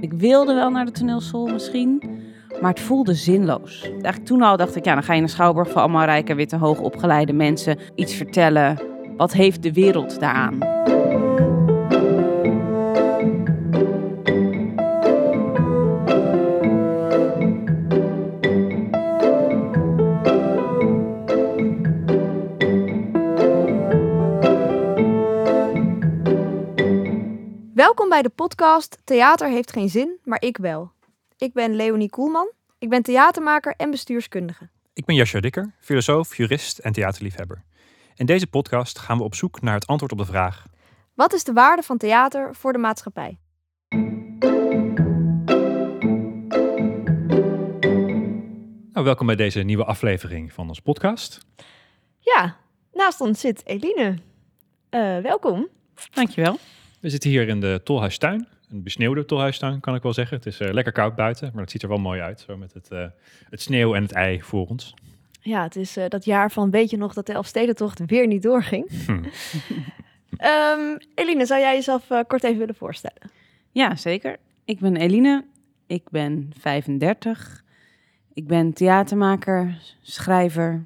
Ik wilde wel naar de toneelschool misschien, maar het voelde zinloos. Eigenlijk toen al dacht ik, ja, dan ga je een schouwburg voor allemaal rijke, witte, hoogopgeleide mensen iets vertellen. Wat heeft de wereld daaraan? Welkom bij de podcast Theater heeft geen zin, maar ik wel. Ik ben Leonie Koelman. Ik ben theatermaker en bestuurskundige. Ik ben Jascha Dikker, filosoof, jurist en theaterliefhebber. In deze podcast gaan we op zoek naar het antwoord op de vraag: Wat is de waarde van theater voor de maatschappij? Nou, welkom bij deze nieuwe aflevering van ons podcast. Ja, naast ons zit Eline. Eh, welkom. Dankjewel. We zitten hier in de Tolhuistuin. Een besneeuwde Tolhuistuin, kan ik wel zeggen. Het is eh, lekker koud buiten, maar het ziet er wel mooi uit. Zo met het, eh, het sneeuw en het ei voor ons. Ja, het is eh, dat jaar van weet je nog dat de Elfstedentocht weer niet doorging. Hm. Ehm, Eline, zou jij jezelf kort even willen voorstellen? Ja, zeker. Ik ben Eline. Ik ben 35. Ik ben theatermaker, schrijver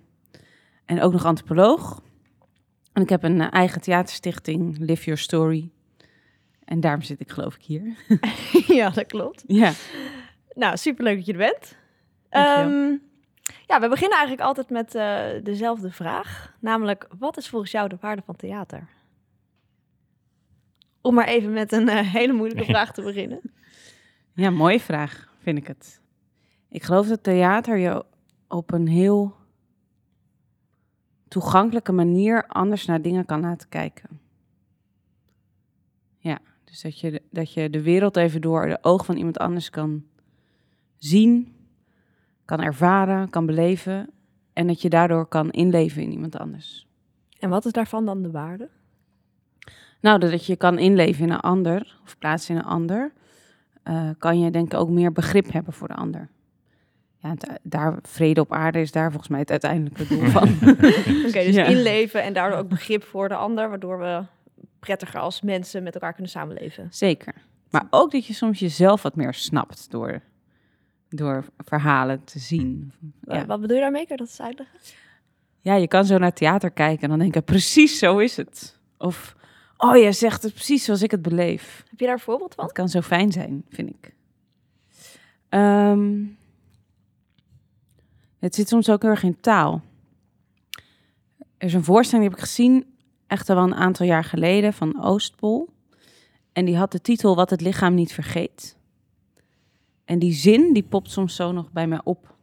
en ook nog antropoloog. En ik heb een eigen theaterstichting, Live Your Story. En daarom zit ik geloof ik hier. ja, dat klopt. ja. Nou, superleuk dat je er bent. Ehm, ja, we beginnen eigenlijk altijd met eh, dezelfde vraag. Namelijk, wat is volgens jou de waarde van theater? Om maar even met een eh, hele moeilijke vraag te beginnen. Ja, mooie vraag, vind ik het. Ik geloof dat theater je op een heel toegankelijke manier anders naar dingen kan laten kijken. Dus dat je, de- dat je de wereld even door de ogen van iemand anders kan zien, kan ervaren, kan beleven. En dat je daardoor kan inleven in iemand anders. En wat is daarvan dan de waarde? Nou, dat je kan inleven in een ander of plaatsen in een ander, eh, kan je denk ik ook meer begrip hebben voor de ander. Ja, het- daar, vrede op aarde is daar volgens mij het uiteindelijke doel van. Oké, dus Ja. inleven en daardoor ook begrip voor de ander, waardoor we prettiger als mensen met elkaar kunnen samenleven. Zeker. Maar ook dat je soms jezelf wat meer snapt door, door verhalen te zien. Ja. wat bedoel je daarmee? Kan je dat eens uitleggen? ja, je kan zo naar theater kijken en dan denken, precies zo is het. Of, oh, je zegt het precies zoals ik het beleef. Heb je daar een voorbeeld van? Het kan zo fijn zijn, vind ik. Ehm, het zit soms ook heel erg in taal. Er is een voorstelling die heb ik gezien, echt al wel een aantal jaar geleden, van Oostpol. En die had de titel Wat het lichaam niet vergeet. En die zin, die popt soms zo nog bij mij op.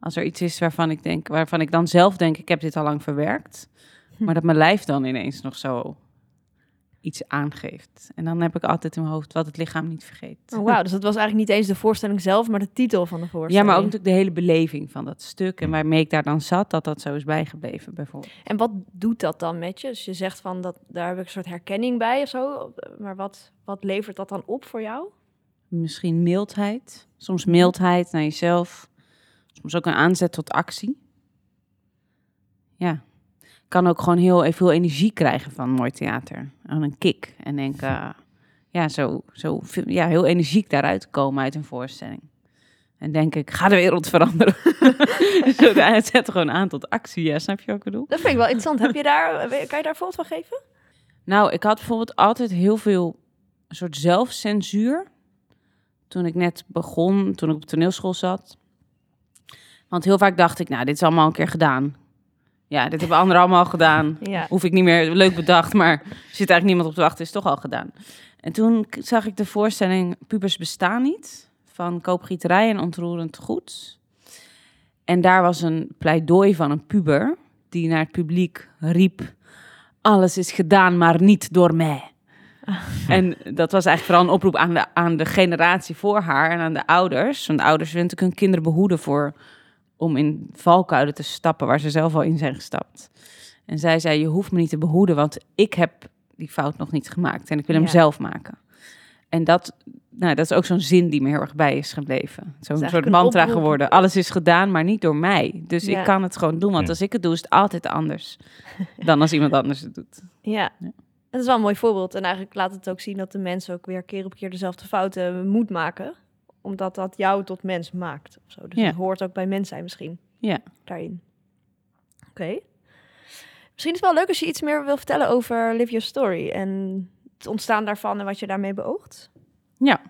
Als er iets is waarvan ik denk, waarvan ik dan zelf denk, ik heb dit al lang verwerkt. Maar dat mijn lijf dan ineens nog zo iets aangeeft. En dan heb ik altijd in mijn hoofd wat het lichaam niet vergeet. Oh, wauw, dus dat was eigenlijk niet eens de voorstelling zelf, maar de titel van de Ja, voorstelling. maar ook natuurlijk de hele beleving van dat stuk en waarmee ik daar dan zat, dat dat zo is bijgebleven bijvoorbeeld. En wat doet dat dan met je? Dus je zegt van, dat, daar heb ik een soort herkenning bij of zo. Maar wat, wat levert dat dan op voor jou? Misschien mildheid, soms mildheid naar jezelf, soms ook een aanzet tot actie. Ja, kan ook gewoon heel veel energie krijgen van mooi theater. Aan een kick en denken, ah, ja, zo, zo ja, heel energiek daaruit komen uit een voorstelling. En denk ik, ga de wereld veranderen. zo, het zet gewoon aan tot actie, ja, snap je wat ik bedoel? Dat vind ik wel interessant. heb je daar, kan je daar voorbeeld van geven? Nou, ik had bijvoorbeeld altijd heel veel een soort zelfcensuur. Toen ik net begon, toen ik op toneelschool zat. Want heel vaak dacht ik, nou, dit is allemaal een keer gedaan. Ja, dit hebben anderen allemaal gedaan. Ja. Hoef ik niet meer, leuk bedacht, maar er zit eigenlijk niemand op te wachten, is toch al gedaan. En toen zag ik de voorstelling Pubers bestaan niet, van Koopgieterij en Ontroerend Goed. En daar was een pleidooi van een puber, die naar het publiek riep... Alles is gedaan, maar niet door mij. En dat was eigenlijk vooral een oproep aan de, aan de generatie voor haar en aan de ouders. Want de ouders willen natuurlijk hun kinderen behoeden voor om in valkuilen te stappen waar ze zelf al in zijn gestapt. En zij zei, je hoeft me niet te behoeden, want ik heb die fout nog niet gemaakt en ik wil hem Ja. zelf maken. En dat, nou, dat is ook zo'n zin die me heel erg bij is gebleven. Zo'n soort mantra oproep. geworden. Alles is gedaan, maar niet door mij. Dus Ja. ik kan het gewoon doen, want als ik het doe, is het altijd anders dan als iemand anders het doet. Ja. Ja. Het is wel een mooi voorbeeld. En eigenlijk laat het ook zien dat de mens ook weer keer op keer dezelfde fouten moet maken. Omdat dat jou tot mens maakt. Of zo. Dus Ja. het hoort ook bij mens zijn misschien. Ja. Daarin. Oké. Misschien is het wel leuk als je iets meer wil vertellen over Live Your Story. En het ontstaan daarvan en wat je daarmee beoogt. Ja.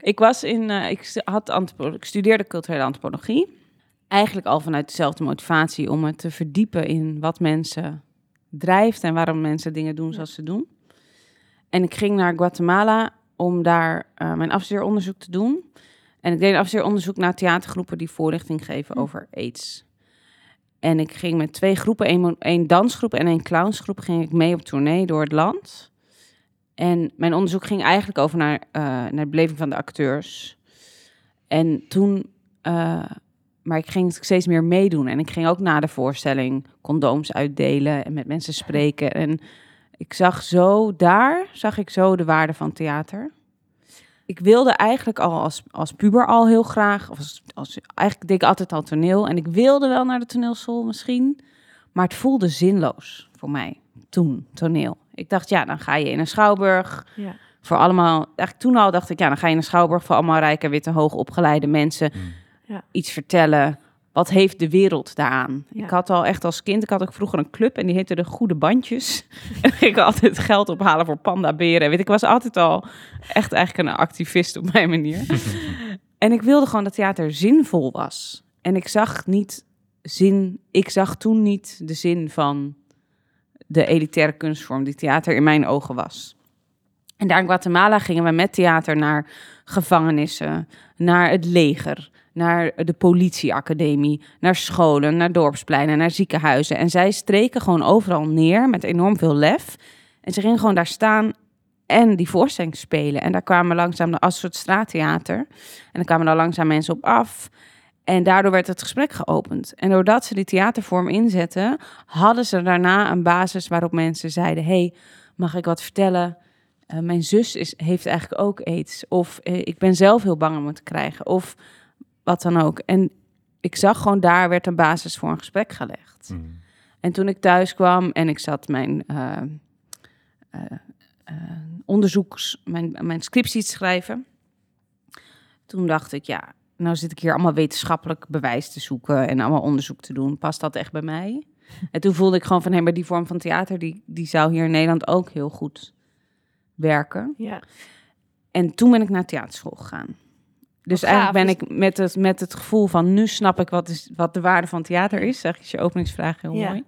Ik was in, eh, ik, had ik studeerde culturele antropologie. Eigenlijk al vanuit dezelfde motivatie om me te verdiepen in wat mensen drijft en waarom mensen dingen doen zoals ze doen. En ik ging naar Guatemala om daar eh, mijn afstudeeronderzoek te doen. En ik deed een afstudeeronderzoek naar theatergroepen die voorlichting geven over AIDS. En ik ging met twee groepen, één, dansgroep en één clownsgroep, ging ik mee op tournee door het land. En mijn onderzoek ging eigenlijk over naar, eh, naar de beleving van de acteurs. En toen, eh, maar ik ging steeds meer meedoen. En ik ging ook na de voorstelling condooms uitdelen en met mensen spreken. En ik zag zo, daar zag ik zo de waarde van theater. Ik wilde eigenlijk al als, als puber al heel graag, of als, als, eigenlijk deed ik altijd al toneel. En ik wilde wel naar de toneelschool misschien, maar het voelde zinloos voor mij toen, toneel. Ik dacht, ja, dan ga je in een schouwburg, Ja. voor allemaal, eigenlijk toen al dacht ik, ja, dan ga je in een schouwburg voor allemaal rijke, witte, hoogopgeleide mensen Mm. Ja. iets vertellen. Wat heeft de wereld daaraan? Ja. Ik had al echt als kind, ik had ook vroeger een club en die heette de Goede Bandjes. en dan ging ik altijd geld ophalen voor pandaberen. Weet, ik was altijd al echt eigenlijk een activist op mijn manier. en ik wilde gewoon dat theater zinvol was. En ik zag niet zin, ik zag toen niet de zin van de elitaire kunstvorm die theater in mijn ogen was. En daar in Guatemala gingen we met theater naar gevangenissen, naar het leger, naar de politieacademie, naar scholen, naar dorpspleinen, naar ziekenhuizen. En zij streken gewoon overal neer met enorm veel lef. En ze gingen gewoon daar staan en die voorstelling spelen. En daar kwamen langzaam de soort straattheater. En dan kwamen er langzaam mensen op af. En daardoor werd het gesprek geopend. En doordat ze die theatervorm inzetten, hadden ze daarna een basis waarop mensen zeiden: hey, mag ik wat vertellen? Eh, mijn zus is, heeft eigenlijk ook aids. Of eh, ik ben zelf heel bang om het te krijgen. Of wat dan ook. En ik zag gewoon daar werd een basis voor een gesprek gelegd. Mm. En toen ik thuis kwam en ik zat mijn eh, eh, eh, onderzoeks, mijn, mijn scriptie te schrijven. Toen dacht ik, ja, nou zit ik hier allemaal wetenschappelijk bewijs te zoeken en allemaal onderzoek te doen. Past dat echt bij mij? En toen voelde ik gewoon van, hé, maar die vorm van theater, die, die zou hier in Nederland ook heel goed werken. Ja. En toen ben ik naar theaterschool gegaan. Dus Wat eigenlijk ben ik met het, met het gevoel van nu snap ik wat, is, wat de waarde van theater is. Zeg is je openingsvraag heel Ja. mooi.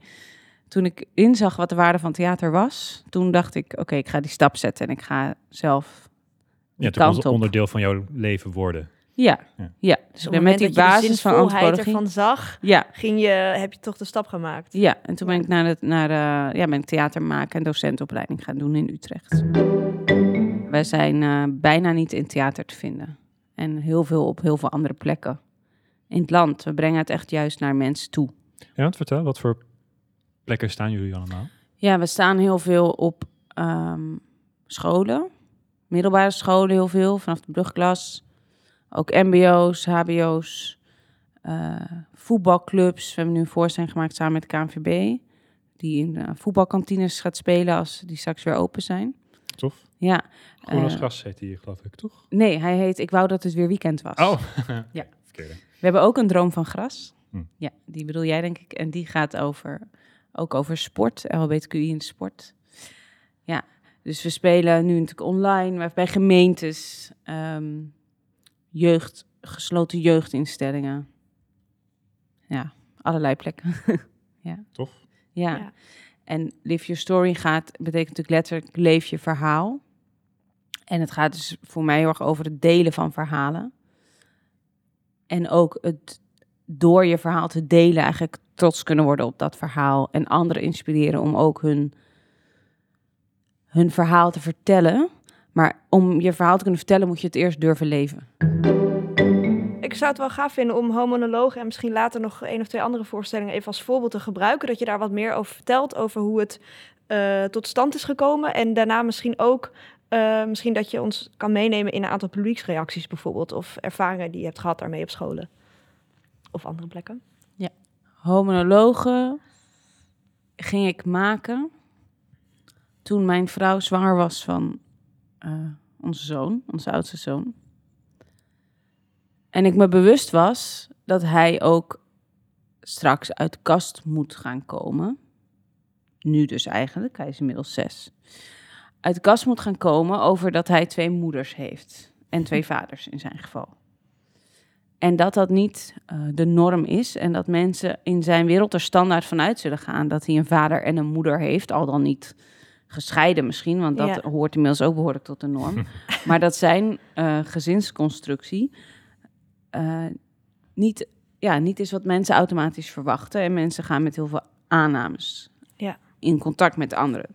Toen ik inzag wat de waarde van theater was, toen dacht ik, oké, ik ga die stap zetten en ik ga zelf Ja, het op. onderdeel van jouw leven worden. Ja, Ja. ja. Dus ik ben met die je de basis van antropologie. ervan zag, Ja, ging je, heb je toch de stap gemaakt. ja, en toen ben ik naar, het, naar eh, ja, ben ik theater maken en docentopleiding gaan doen in Utrecht. Wij zijn eh, bijna niet in theater te vinden. En heel veel op heel veel andere plekken in het land. We brengen het echt juist naar mensen toe. Ja, want vertel, wat voor plekken staan jullie allemaal? Ja, we staan heel veel op ehm, scholen. Middelbare scholen heel veel, vanaf de brugklas. Ook mbo's, hbo's. eh, voetbalclubs. We hebben nu een voorstelling gemaakt samen met de KNVB. Die in eh, voetbalkantines gaat spelen als die straks weer open zijn. Tof. Ja, Groen als Eh, gras heet die, geloof ik, toch? nee, hij heet Ik wou dat het weer weekend was. Oh, Ja. Verkeerde. We hebben ook een droom van gras. Hm. Ja, die bedoel jij denk ik. En die gaat over, ook over sport, LHBTQI in sport. Ja, dus we spelen nu natuurlijk online, maar bij gemeentes, ehm, jeugd, gesloten jeugdinstellingen. Ja, allerlei plekken. Tof. ja. Ja. En Live Your Story gaat, betekent natuurlijk letterlijk leef je verhaal. En het gaat dus voor mij heel erg over het delen van verhalen. En ook het door je verhaal te delen eigenlijk trots kunnen worden op dat verhaal. En anderen inspireren om ook hun, hun verhaal te vertellen. Maar om je verhaal te kunnen vertellen moet je het eerst durven leven. Ik zou het wel gaaf vinden om homonologen en misschien later nog één of twee andere voorstellingen even als voorbeeld te gebruiken. Dat je daar wat meer over vertelt, over hoe het eh, tot stand is gekomen. En daarna misschien ook, eh, misschien dat je ons kan meenemen in een aantal publieksreacties bijvoorbeeld. Of ervaringen die je hebt gehad daarmee op scholen. Of andere plekken. Homonologen ging ik maken toen mijn vrouw zwanger was van eh, onze zoon, onze oudste zoon. En ik me bewust was dat hij ook straks uit de kast moet gaan komen. Nu dus eigenlijk, hij is inmiddels zes. Uit de kast moet gaan komen over dat hij twee moeders heeft. En twee vaders in zijn geval. En dat dat niet eh, de norm is. En dat mensen in zijn wereld er standaard vanuit zullen gaan. Dat hij een vader en een moeder heeft. Al dan niet gescheiden misschien. Want dat Ja. hoort inmiddels ook behoorlijk tot de norm. maar dat zijn eh, gezinsconstructie eh, niet, ja, niet is wat mensen automatisch verwachten. En mensen gaan met heel veel aannames Ja. in contact met anderen.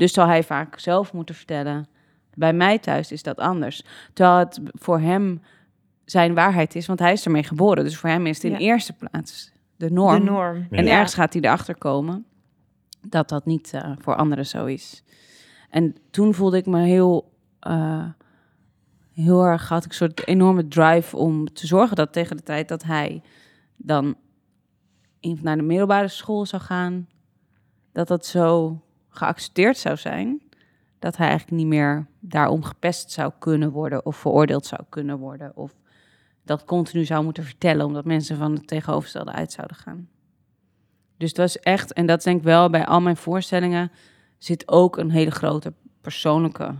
Dus zal hij vaak zelf moeten vertellen. Bij mij thuis is dat anders. Terwijl het voor hem zijn waarheid is, want hij is ermee geboren. Dus voor hem is het in Ja. eerste plaats de norm. De norm. En Ja. ergens gaat hij erachter komen dat dat niet eh, voor anderen zo is. En toen voelde ik me heel, eh, heel erg, had ik een soort enorme drive om te zorgen dat tegen de tijd dat hij dan in, naar de middelbare school zou gaan, dat dat zo geaccepteerd zou zijn. Dat hij eigenlijk niet meer daarom gepest zou kunnen worden of veroordeeld zou kunnen worden. Of dat continu zou moeten vertellen, omdat mensen van het tegenovergestelde uit zouden gaan. Dus het was echt, en dat denk ik wel bij al mijn voorstellingen, zit ook een hele grote persoonlijke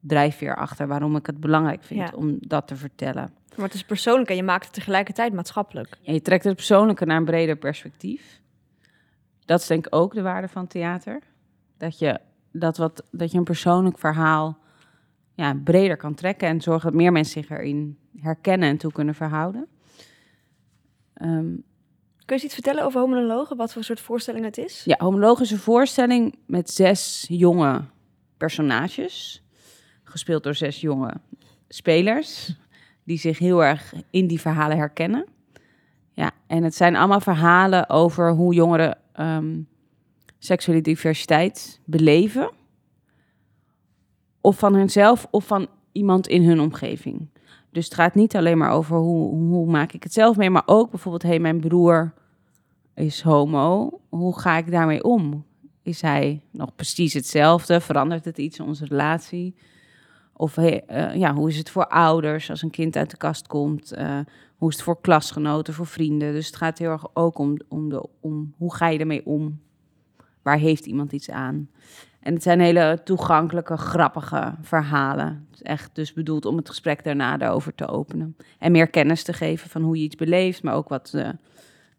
drijfveer achter waarom ik het belangrijk vind Ja. om dat te vertellen. Maar het is persoonlijk en je maakt het tegelijkertijd maatschappelijk. En je trekt het persoonlijke naar een breder perspectief. Dat is denk ik ook de waarde van theater. Dat je, dat wat, dat je een persoonlijk verhaal ja, breder kan trekken en zorgen dat meer mensen zich erin herkennen en toe kunnen verhouden. Ehm, Kun je eens iets vertellen over homonologen? Wat voor soort voorstelling het is? Ja, homologische voorstelling met zes jonge personages. Gespeeld door zes jonge spelers. Die zich heel erg in die verhalen herkennen. Ja, en het zijn allemaal verhalen over hoe jongeren ehm, seksuele diversiteit beleven. Of van hunzelf of van iemand in hun omgeving. Dus het gaat niet alleen maar over hoe, hoe maak ik het zelf mee, maar ook bijvoorbeeld, hey, mijn broer is homo. Hoe ga ik daarmee om? Is hij nog precies hetzelfde? Verandert het iets in onze relatie? Of eh, ja, hoe is het voor ouders als een kind uit de kast komt? Eh, hoe is het voor klasgenoten, voor vrienden? Dus het gaat heel erg ook om, om, de, om hoe ga je ermee om? Waar heeft iemand iets aan? En het zijn hele toegankelijke, grappige verhalen. Het is echt dus bedoeld om het gesprek daarna daarover te openen. En meer kennis te geven van hoe je iets beleeft, maar ook wat, eh,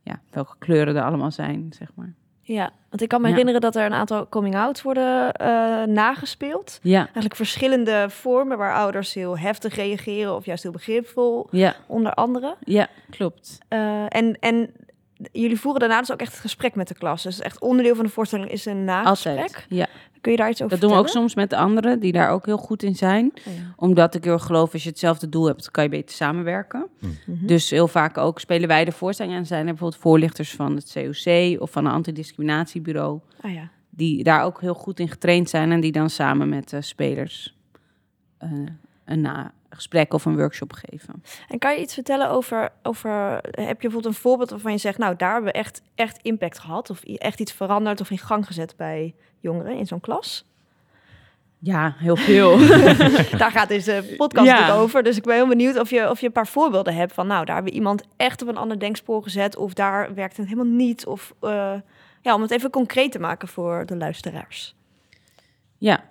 ja, welke kleuren er allemaal zijn, zeg maar. Ja, want ik kan me Ja. herinneren dat er een aantal coming-outs worden eh, nagespeeld. Ja, Eigenlijk verschillende vormen waar ouders heel heftig reageren of juist heel begripvol, ja, onder andere. ja, klopt. Eh, en, en jullie voeren daarna dus ook echt het gesprek met de klas. Dus echt onderdeel van de voorstelling is een nagesprek. Altijd. Ja. Kun je daar iets over Dat doen we ook soms met anderen die daar ook heel goed in zijn. Oh ja. Omdat ik heel erg geloof, als je hetzelfde doel hebt, kan je beter samenwerken. Mhm. Dus heel vaak ook spelen wij de voorstelling en zijn er bijvoorbeeld voorlichters van het COC of van een antidiscriminatiebureau. Ah ja. Die daar ook heel goed in getraind zijn en die dan samen met de spelers eh, een na gesprek of een workshop geven. En kan je iets vertellen over, over, heb je bijvoorbeeld een voorbeeld waarvan je zegt, nou daar hebben we echt, echt impact gehad of echt iets veranderd of in gang gezet bij jongeren in zo'n klas? Ja, heel veel. daar gaat deze podcast Ja. over. Dus ik ben heel benieuwd of je, of je een paar voorbeelden hebt van, nou daar hebben we iemand echt op een ander denkspoor gezet of daar werkt het helemaal niet. Of eh, ja, om het even concreet te maken voor de luisteraars. Ja,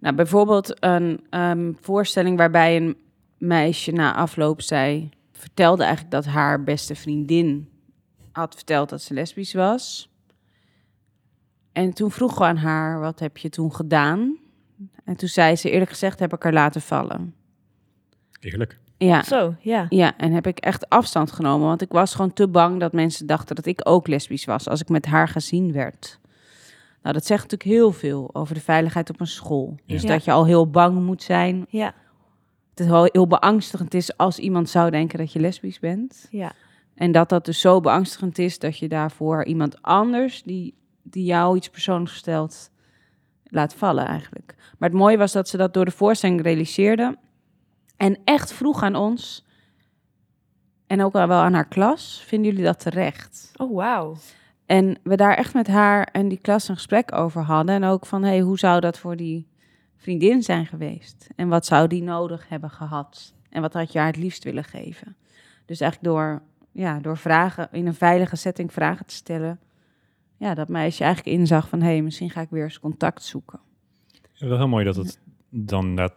nou bijvoorbeeld een ehm, voorstelling waarbij een meisje na afloop zei, vertelde eigenlijk dat haar beste vriendin had verteld dat ze lesbisch was. En toen vroegen we aan haar, wat heb je toen gedaan? En toen zei ze, eerlijk gezegd heb ik haar laten vallen. Eerlijk. Ja, Zo, ja. ja, en heb ik echt afstand genomen, want ik was gewoon te bang dat mensen dachten dat ik ook lesbisch was als ik met haar gezien werd. Nou, dat zegt natuurlijk heel veel over de veiligheid op een school. Dus Ja. dat je al heel bang moet zijn. Ja, Dat het wel heel beangstigend is als iemand zou denken dat je lesbisch bent. ja. En dat dat dus zo beangstigend is dat je daarvoor iemand anders die, die jou iets persoonlijks stelt, laat vallen eigenlijk. Maar het mooie was dat ze dat door de voorstelling realiseerde. En echt vroeg aan ons, en ook al wel aan haar klas, vinden jullie dat terecht? Oh, wauw. En we daar echt met haar en die klas een gesprek over hadden. En ook van, hey, hoe zou dat voor die vriendin zijn geweest? En wat zou die nodig hebben gehad? En wat had je haar het liefst willen geven? Dus eigenlijk door, ja, door vragen, in een veilige setting vragen te stellen... Ja, dat meisje eigenlijk inzag van, hé, hey, misschien ga ik weer eens contact zoeken. Wel heel mooi dat het dan dat,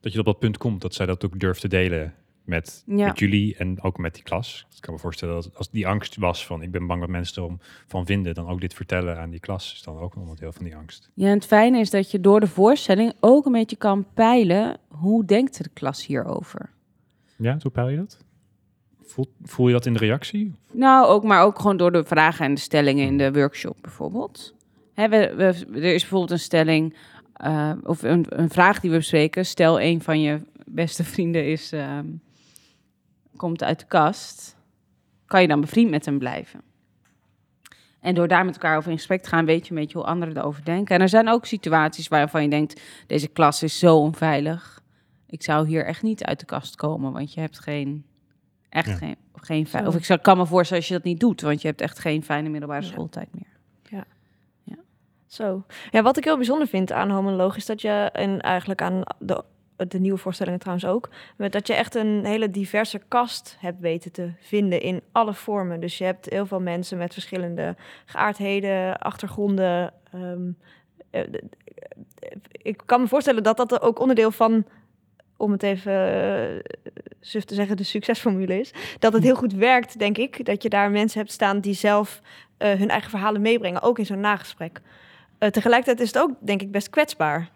dat je op dat punt komt dat zij dat ook durft te delen met, Ja. met jullie en ook met die klas. Ik kan me voorstellen dat als die angst was van ik ben bang dat mensen erom van vinden, dan ook dit vertellen aan die klas is dan ook een onderdeel van die angst. Ja, en het fijne is dat je door de voorstelling ook een beetje kan peilen... hoe denkt de klas hierover? Ja, hoe peil je dat? Voel, voel je dat in de reactie? Nou, ook, maar ook gewoon door de vragen en de stellingen in de workshop bijvoorbeeld. Hè, we, we, er is bijvoorbeeld een stelling, eh, of een, een vraag die we bespreken. Stel, een van je beste vrienden is, ehm, komt uit de kast. Kan je dan bevriend met hem blijven? En door daar met elkaar over in gesprek te gaan, weet je een beetje hoe anderen erover denken. En er zijn ook situaties waarvan je denkt, deze klas is zo onveilig. Ik zou hier echt niet uit de kast komen, want je hebt geen, echt Ja. geen, geen fijn, of ik zou, kan me voorstellen als je dat niet doet, want je hebt echt geen fijne middelbare Ja. schooltijd meer. Zo. Ja, wat ik heel bijzonder vind aan Homonoloog is dat je, en eigenlijk aan de, de nieuwe voorstellingen trouwens ook, met dat je echt een hele diverse kast hebt weten te vinden in alle vormen. Dus je hebt heel veel mensen met verschillende geaardheden, achtergronden. ehm, eh, ik kan me voorstellen dat dat ook onderdeel van, om het even eh, suf te zeggen, de succesformule is. Dat het heel goed werkt, denk ik. Dat je daar mensen hebt staan die zelf eh, hun eigen verhalen meebrengen, ook in zo'n nagesprek. Tegelijkertijd is het ook, denk ik, best kwetsbaar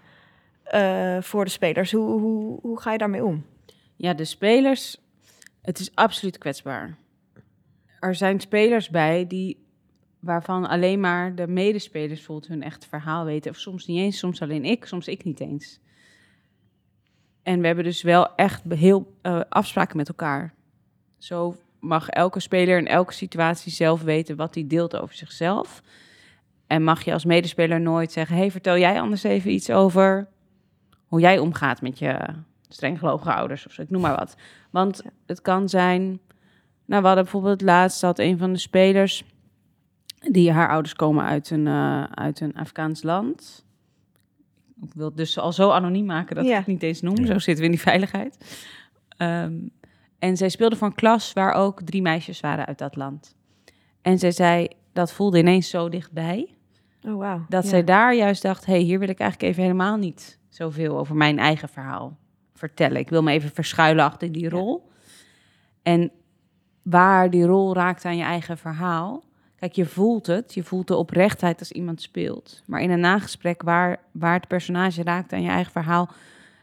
eh, voor de spelers. Hoe, hoe, hoe ga je daarmee om? Ja, de spelers, het is absoluut kwetsbaar. Er zijn spelers bij die, waarvan alleen maar de medespelers bijvoorbeeld hun echte verhaal weten. Of soms niet eens, soms alleen ik, soms ik niet eens. En we hebben dus wel echt heel eh, afspraken met elkaar. Zo mag elke speler in elke situatie zelf weten wat hij deelt over zichzelf. En mag je als medespeler nooit zeggen: hey, vertel jij anders even iets over hoe jij omgaat met je strenggelovige ouders of zo, ik noem maar wat. Want het kan zijn, nou we hadden bijvoorbeeld laatst had een van de spelers, die haar ouders komen uit een, eh, uit een Afghaans land. Ik wil het dus al zo anoniem maken dat Ja. ik het niet eens noem, Ja. zo zitten we in die veiligheid. Ehm, en zij speelde voor een klas waar ook drie meisjes waren uit dat land. En zij zei, dat voelde ineens zo dichtbij Oh, wauw. dat Ja. zij daar juist dacht: hé, hey, hier wil ik eigenlijk even helemaal niet zoveel over mijn eigen verhaal vertellen. Ik wil me even verschuilen achter die Ja. rol. En waar die rol raakt aan je eigen verhaal. Kijk, je voelt het. Je voelt de oprechtheid als iemand speelt. Maar in een nagesprek waar, waar het personage raakt aan je eigen verhaal.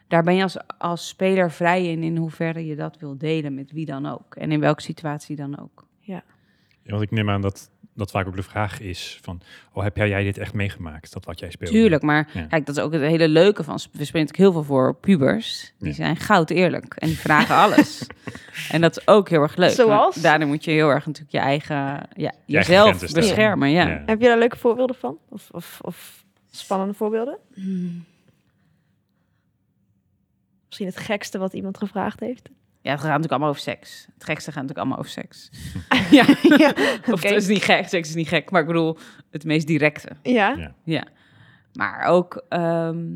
Daar ben je als, als speler vrij in, in hoeverre je dat wil delen met wie dan ook. En in welke situatie dan ook. Ja, want ik neem aan dat dat vaak ook de vraag is van, oh heb jij, jij dit echt meegemaakt, dat wat jij speelde? Tuurlijk, maar Ja. kijk, dat is ook het hele leuke van... We spelen natuurlijk heel veel voor pubers. Die Ja. zijn goud eerlijk en die vragen alles. en dat is ook heel erg leuk. Zoals? Daarin moet je heel erg natuurlijk je eigen... Ja, jezelf beschermen, ja. Ja. Heb je daar leuke voorbeelden van? Of, of, of spannende voorbeelden? Misschien het gekste wat iemand gevraagd heeft? Ja, het gaat natuurlijk allemaal over seks. Het gekste gaat natuurlijk allemaal over seks. ja, ja, of het is niet gek, seks is niet gek. Maar ik bedoel, het meest directe. Ja. Ja. Ja, maar ook, ehm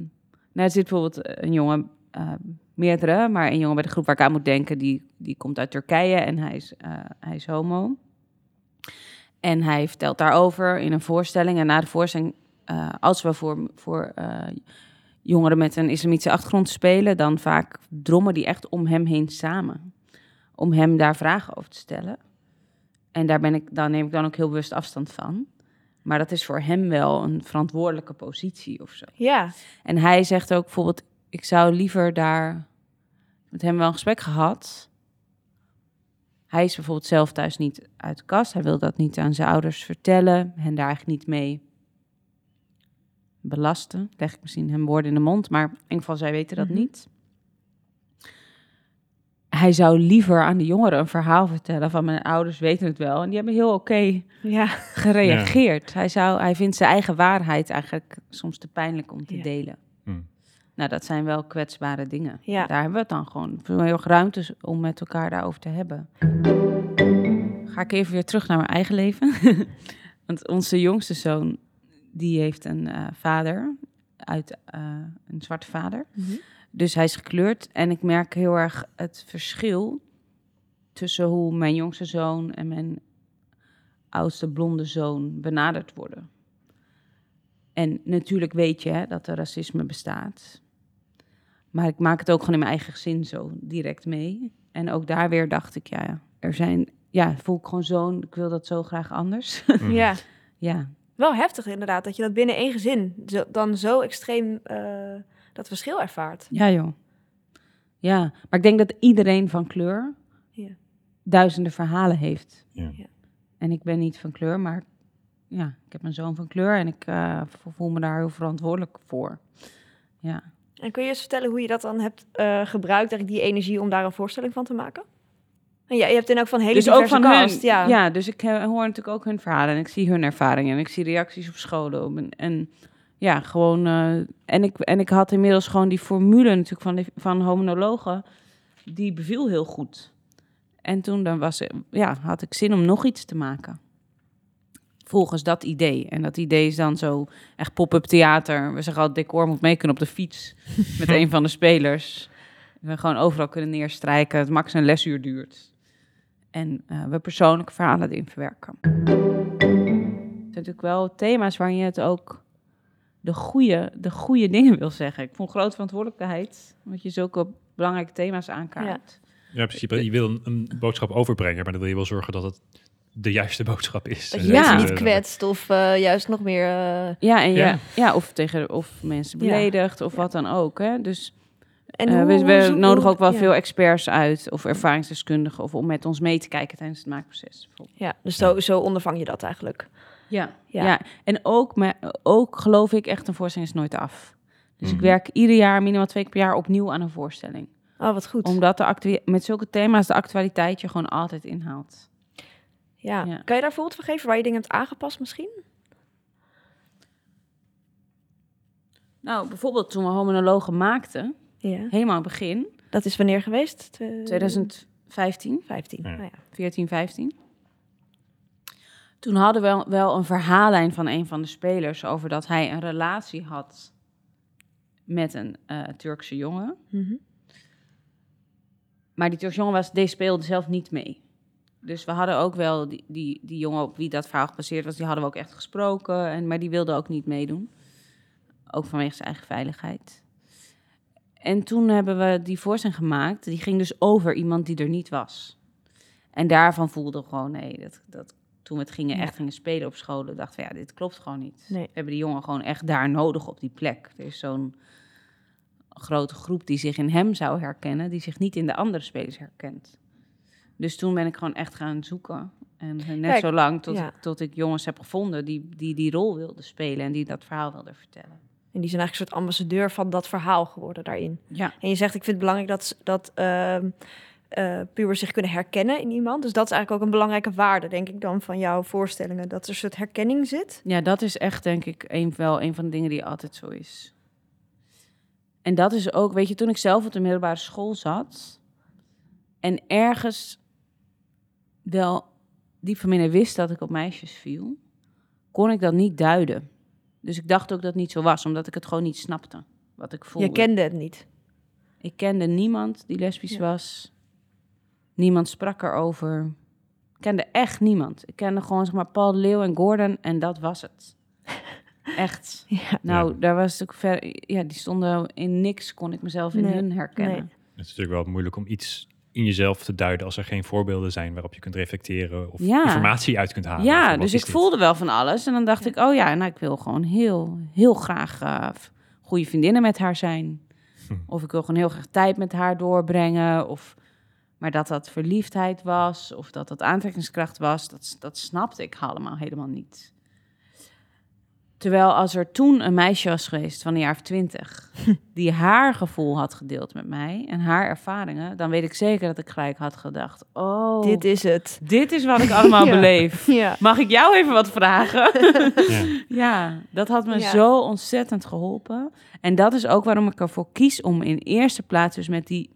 nou, er zit bijvoorbeeld een jongen, ehm, meerdere, maar een jongen bij de groep waar ik aan moet denken, die, die komt uit Turkije en hij is, eh, hij is homo. En hij vertelt daarover in een voorstelling. En na de voorstelling, eh, als we voor, voor eh, jongeren met een islamitische achtergrond spelen, dan vaak drommen die echt om hem heen samen. Om hem daar vragen over te stellen. En daar, ben ik, daar neem ik dan ook heel bewust afstand van. Maar dat is voor hem wel een verantwoordelijke positie of zo. Ja. En hij zegt ook bijvoorbeeld, ik zou liever daar met hem wel een gesprek gehad. Hij is bijvoorbeeld zelf thuis niet uit de kast. Hij wil dat niet aan zijn ouders vertellen. Hen daar eigenlijk niet mee belasten. Leg ik misschien hem woorden in de mond, maar in ieder geval zij weten dat Mhm. niet. Hij zou liever aan de jongeren een verhaal vertellen van mijn ouders weten het wel. En die hebben heel oké Ja. gereageerd. Hij, zou, hij vindt zijn eigen waarheid eigenlijk soms te pijnlijk om te Ja. delen. Hmm. Nou, dat zijn wel kwetsbare dingen. Ja. Daar hebben we het dan gewoon veel heel erg ruimte om met elkaar daarover te hebben. Ga ik even weer terug naar mijn eigen leven. Want onze jongste zoon, die heeft een eh, vader, uit eh, een zwarte vader. Dus hij is gekleurd. En ik merk heel erg het verschil tussen hoe mijn jongste zoon en mijn oudste blonde zoon benaderd worden. En natuurlijk weet je hè, dat er racisme bestaat. Maar ik maak het ook gewoon in mijn eigen gezin zo direct mee. En ook daar weer dacht ik, ja, er zijn, ja, voel ik gewoon zo'n, ik wil dat zo graag anders. Mhm. Ja, ja, wel heftig inderdaad, dat je dat binnen één gezin zo, dan zo extreem eh, dat verschil ervaart. ja joh. Ja, maar ik denk dat iedereen van kleur Ja. duizenden verhalen heeft. Ja. Ja. En ik ben niet van kleur, maar ja, ik heb een zoon van kleur en ik eh, voel me daar heel verantwoordelijk voor. Ja. En kun je eens vertellen hoe je dat dan hebt eh, gebruikt, eigenlijk die energie om daar een voorstelling van te maken? Ja, je hebt in ook van hele dus ook van cast, hun, ja. ja. dus ik eh, hoor natuurlijk ook hun verhalen en ik zie hun ervaringen en ik zie reacties op scholen. op En, en ja, gewoon. eh, en, ik, en ik had inmiddels gewoon die formule natuurlijk van, die, van homonologen, die beviel heel goed. En toen dan was, ja, had ik zin om nog iets te maken. Volgens dat idee. En dat idee is dan zo echt pop-up theater. We zeggen al, decor moet mee kunnen op de fiets met een van de spelers. We gewoon overal kunnen neerstrijken. Het max een lesuur duurt. En eh, we persoonlijke verhalen erin verwerken. Het zijn natuurlijk wel thema's waarin je het ook de goede, de goede dingen wil zeggen. Ik vond grote verantwoordelijkheid, omdat je zulke belangrijke thema's aankaart. Ja, precies. Je wil een, een boodschap overbrengen, maar dan wil je wel zorgen dat het de juiste boodschap is. Dat je Ja. niet kwetst of eh, juist nog meer... eh, Ja, en Ja. ja. Ja, of tegen of mensen Ja. beledigd of wat dan ook. Hè? Dus en eh, hoe- we, we nodigen ook wel ja. veel experts uit of ervaringsdeskundigen of om met ons mee te kijken tijdens het maakproces. bijvoorbeeld. Ja, dus zo, zo ondervang je dat eigenlijk. Ja, Ja. ja. en ook, me, ook geloof ik echt, een voorstelling is nooit af. Dus ik Mhm. werk ieder jaar, minimaal twee keer per jaar, opnieuw aan een voorstelling. Oh, wat goed. Omdat de met zulke thema's de actualiteit je gewoon altijd inhaalt. Ja. Ja. Kan je daar voorbeeld van geven waar je dingen hebt aangepast misschien? Nou, bijvoorbeeld toen we homonologen maakten, Ja. helemaal begin, Dat is wanneer geweest? Twe- 2015, 15. Ja. Nou ja. 14, 15. Toen hadden we wel, wel een verhaallijn van een van de spelers over dat hij een relatie had met een eh, Turkse jongen. Mhm. Maar die Turkse jongen was, deze speelde zelf niet mee. Dus we hadden ook wel die, die, die jongen op wie dat verhaal gebaseerd was, die hadden we ook echt gesproken. En, maar die wilde ook niet meedoen. Ook vanwege zijn eigen veiligheid. En toen hebben we die voorstelling gemaakt. Die ging dus over iemand die er niet was. En daarvan voelden we gewoon, nee, dat, dat, toen we het gingen, echt gingen spelen op scholen, dachten we, ja, dit klopt gewoon niet. Nee. We hebben die jongen gewoon echt daar nodig op die plek. Er is zo'n grote groep die zich in hem zou herkennen, die zich niet in de andere spelers herkent. Dus toen ben ik gewoon echt gaan zoeken. En net Kijk, zo lang tot, ja. tot ik jongens heb gevonden die, die die rol wilden spelen en die dat verhaal wilden vertellen. En die zijn eigenlijk een soort ambassadeur van dat verhaal geworden daarin. Ja, En je zegt, ik vind het belangrijk dat, dat ehm, eh, pubers zich kunnen herkennen in iemand. Dus dat is eigenlijk ook een belangrijke waarde, denk ik dan, van jouw voorstellingen. Dat er een soort herkenning zit. ja dat is echt denk ik een, wel een van de dingen die altijd zo is. En dat is ook, weet je, toen ik zelf op de middelbare school zat en ergens wel diep van binnen wist dat ik op meisjes viel, kon ik dat niet duiden. Dus ik dacht ook dat het niet zo was, omdat ik het gewoon niet snapte, wat ik voelde. Je kende het niet. Ik kende niemand die lesbisch Ja. was. Niemand sprak erover. Ik kende echt niemand. Ik kende gewoon zeg maar Paul de Leeuw en Gordon en dat was het. Echt. Ja. Nou, Ja. daar was ik ver. Ja, die stonden in niks, kon ik mezelf in Nee, hun herkennen. nee. Het is natuurlijk wel moeilijk om iets in jezelf te duiden als er geen voorbeelden zijn waarop je kunt reflecteren of Ja. informatie uit kunt halen. Ja, dus ik dit. voelde wel van alles. En dan dacht Ja. ik, oh ja, nou, ik wil gewoon heel, heel graag eh, goede vriendinnen met haar zijn. Hm. Of ik wil gewoon heel graag tijd met haar doorbrengen. Of, maar dat dat verliefdheid was, of dat dat aantrekkingskracht was, dat, dat snapte ik allemaal helemaal niet. Terwijl als er toen een meisje was geweest van een jaar of twintig, die haar gevoel had gedeeld met mij en haar ervaringen, dan weet ik zeker dat ik gelijk had gedacht, oh, Dit is het. dit is wat ik allemaal Ja. beleef. Ja. Mag ik jou even wat vragen? Ja. ja, dat had me Ja. zo ontzettend geholpen. En dat is ook waarom ik ervoor kies om in eerste plaats dus met die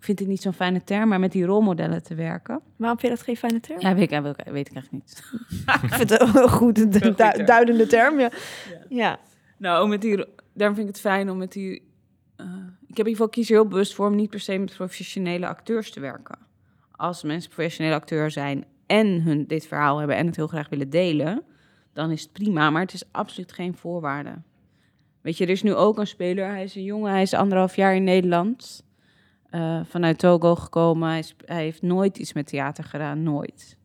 ik vind het niet zo'n fijne term, maar met die rolmodellen te werken. Waarom vind je dat geen fijne term? Ja, weet ik, weet ik, weet ik eigenlijk niet. Ik vind het een goed, een goed du- term. duidende term. Ja. ja. Nou, met die, daarom vind ik het fijn om met die... eh, ik heb in ieder geval kies er heel bewust voor om niet per se met professionele acteurs te werken. Als mensen professionele acteur zijn en hun dit verhaal hebben en het heel graag willen delen, dan is het prima, maar het is absoluut geen voorwaarde. Weet je, er is nu ook een speler, hij is een jongen, hij is anderhalf jaar in Nederland, eh, vanuit Togo gekomen. Hij, is- hij heeft nooit iets met theater gedaan, nooit.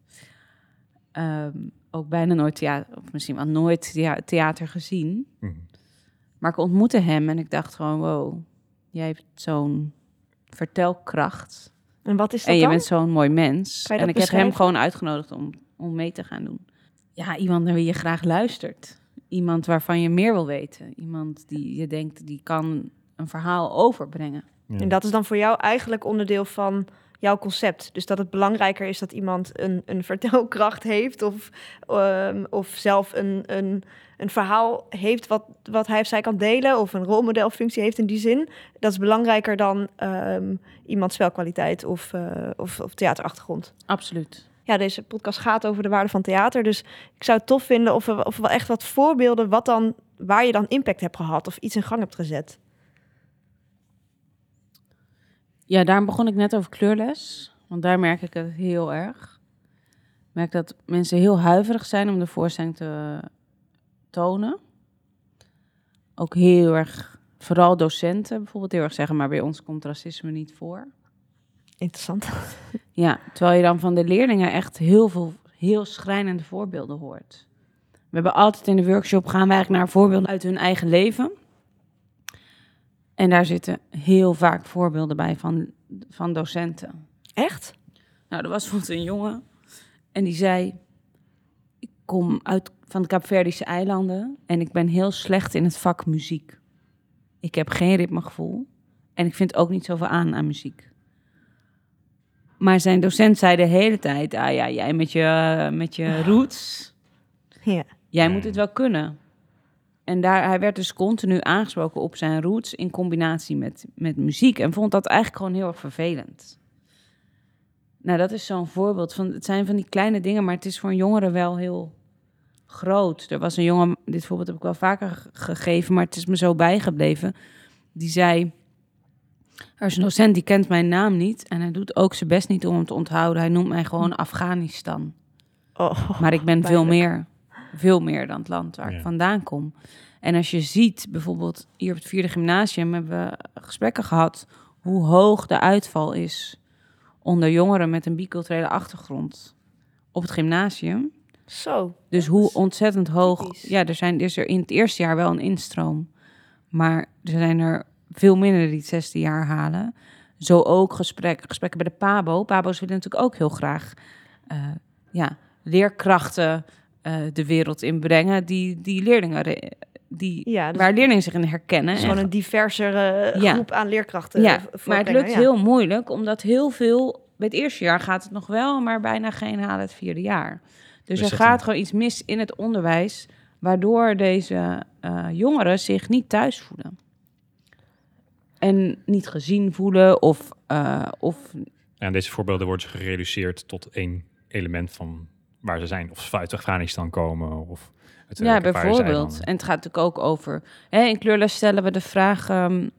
Ehm, ook bijna nooit theater, of misschien wel nooit thea- theater gezien. Mhm. Maar ik ontmoette hem en ik dacht gewoon, wow, jij hebt zo'n vertelkracht. En wat is dat En je dan? bent zo'n mooi mens. En ik heb hem gewoon uitgenodigd om, om mee te gaan doen. Ja, iemand naar wie je graag luistert. Iemand waarvan je meer wil weten. Iemand die je denkt, die kan een verhaal overbrengen. Ja. En dat is dan voor jou eigenlijk onderdeel van jouw concept. Dus dat het belangrijker is dat iemand een, een vertelkracht heeft of, ehm, of zelf een, een, een verhaal heeft wat, wat hij of zij kan delen of een rolmodelfunctie heeft in die zin. Dat is belangrijker dan ehm, iemands spelkwaliteit of, eh, of, of theaterachtergrond. Absoluut. Ja, deze podcast gaat over de waarde van theater. Dus ik zou het tof vinden of we, of we echt wat voorbeelden wat dan, waar je dan impact hebt gehad of iets in gang hebt gezet. Ja, daarom begon ik net over kleurles. Want daar merk ik het heel erg. Ik merk dat mensen heel huiverig zijn om de voorstelling te tonen. Ook heel erg, vooral docenten bijvoorbeeld, heel erg zeggen, maar bij ons komt racisme niet voor. Interessant. Ja, terwijl je dan van de leerlingen echt heel veel, heel schrijnende voorbeelden hoort. We hebben altijd in de workshop gaan we eigenlijk naar voorbeelden uit hun eigen leven. En daar zitten heel vaak voorbeelden bij van, van docenten. Echt? Nou, er was bijvoorbeeld een jongen en die zei: Ik kom uit van de Kaapverdische eilanden en ik ben heel slecht in het vak muziek. Ik heb geen ritmegevoel en ik vind ook niet zoveel aan aan muziek. Maar zijn docent zei de hele tijd: Ah ja, jij met je, met je roots, Ja. jij moet het wel kunnen. En daar, hij werd dus continu aangesproken op zijn roots in combinatie met, met muziek. En vond dat eigenlijk gewoon heel erg vervelend. Nou, dat is zo'n voorbeeld van. Het zijn van die kleine dingen, maar het is voor een jongere wel heel groot. Er was een jongen, dit voorbeeld heb ik wel vaker ge- gegeven, maar het is me zo bijgebleven. Die zei: Er is een docent die kent mijn naam niet. En hij doet ook zijn best niet om hem te onthouden. Hij noemt mij gewoon Afghanistan. Oh, Maar ik ben veel meer, veel meer dan het land waar Ja. ik vandaan kom. En als je ziet, bijvoorbeeld hier op het vierde gymnasium hebben we gesprekken gehad hoe hoog de uitval is onder jongeren met een biculturele achtergrond op het gymnasium. Zo. Dus hoe ontzettend hoog. typisch. Ja, er zijn is er in het eerste jaar wel een instroom, maar er zijn er veel minder die het zesde jaar halen. Zo ook gesprek, gesprekken bij de Pabo. Pabo's willen natuurlijk ook heel graag eh, ja, leerkrachten eh, de wereld inbrengen die, die leerlingen, re- die, Ja, dus waar leerlingen zich in herkennen. gewoon een diversere Ja. groep aan leerkrachten. ja, maar het lukt ja. heel moeilijk, omdat heel veel... Bij het eerste jaar gaat het nog wel, maar bijna geen halen het vierde jaar. Dus, er gaat gewoon iets mis in het onderwijs... waardoor deze eh, jongeren zich niet thuis voelen. En niet gezien voelen of... eh, of En deze voorbeelden worden gereduceerd tot één element van waar ze zijn. Of ze uit Afghanistan komen of de ja, bijvoorbeeld. En het gaat natuurlijk ook over... Hè, in kleurles stellen we de vraag... ehm,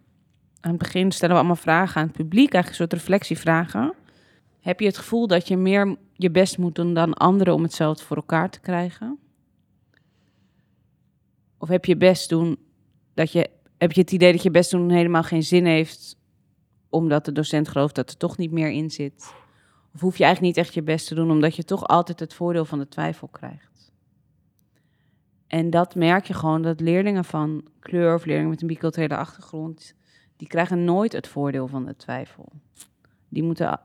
aan het begin stellen we allemaal vragen aan het publiek. Eigenlijk een soort reflectievragen. Heb je het gevoel dat je meer je best moet doen dan anderen... om hetzelfde voor elkaar te krijgen? Of heb je best doen dat je... Heb je het idee dat je best doen helemaal geen zin heeft... omdat de docent gelooft dat er toch niet meer in zit? Of hoef je eigenlijk niet echt je best te doen... omdat je toch altijd het voordeel van de twijfel krijgt? En dat merk je gewoon, dat leerlingen van kleur of leerlingen met een biculturele achtergrond, die krijgen nooit het voordeel van de twijfel. Die moeten,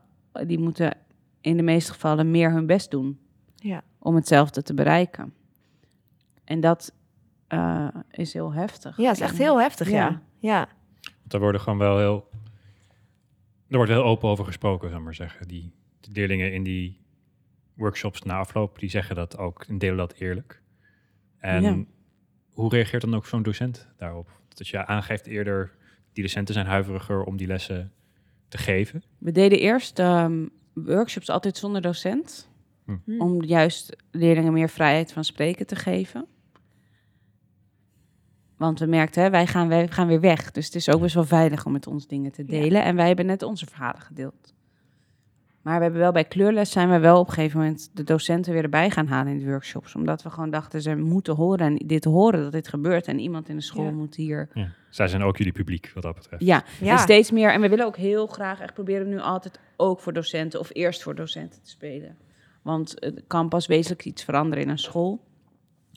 die moeten in de meeste gevallen meer hun best doen Ja. om hetzelfde te bereiken. En dat eh, is heel heftig. ja, het is echt heel heftig, ja. Ja. ja. Want er worden gewoon wel heel... Er wordt heel open over gesproken, zou ik maar zeggen. Die, de leerlingen in die workshops na afloop, die zeggen dat ook en delen dat eerlijk. En Ja. hoe reageert dan ook zo'n docent daarop? Dat je aangeeft eerder, die docenten zijn huiveriger om die lessen te geven? We deden eerst ehm, workshops altijd zonder docent. Hm. Om juist leerlingen meer vrijheid van spreken te geven. Want we merkten, hè, wij, gaan, wij gaan weer weg. Dus het is ook best wel veilig om met ons dingen te Ja. delen. En wij hebben net onze verhalen gedeeld. Maar we hebben wel bij kleurles zijn we wel op een gegeven moment de docenten weer erbij gaan halen in de workshops. Omdat we gewoon dachten, ze moeten horen en dit horen dat dit gebeurt. En iemand in de school Ja. moet hier Ja. Zij zijn ook jullie publiek wat dat betreft. ja, Ja. en steeds meer. En we willen ook heel graag echt proberen nu altijd ook voor docenten of eerst voor docenten te spelen. Want het kan pas wezenlijk iets veranderen in een school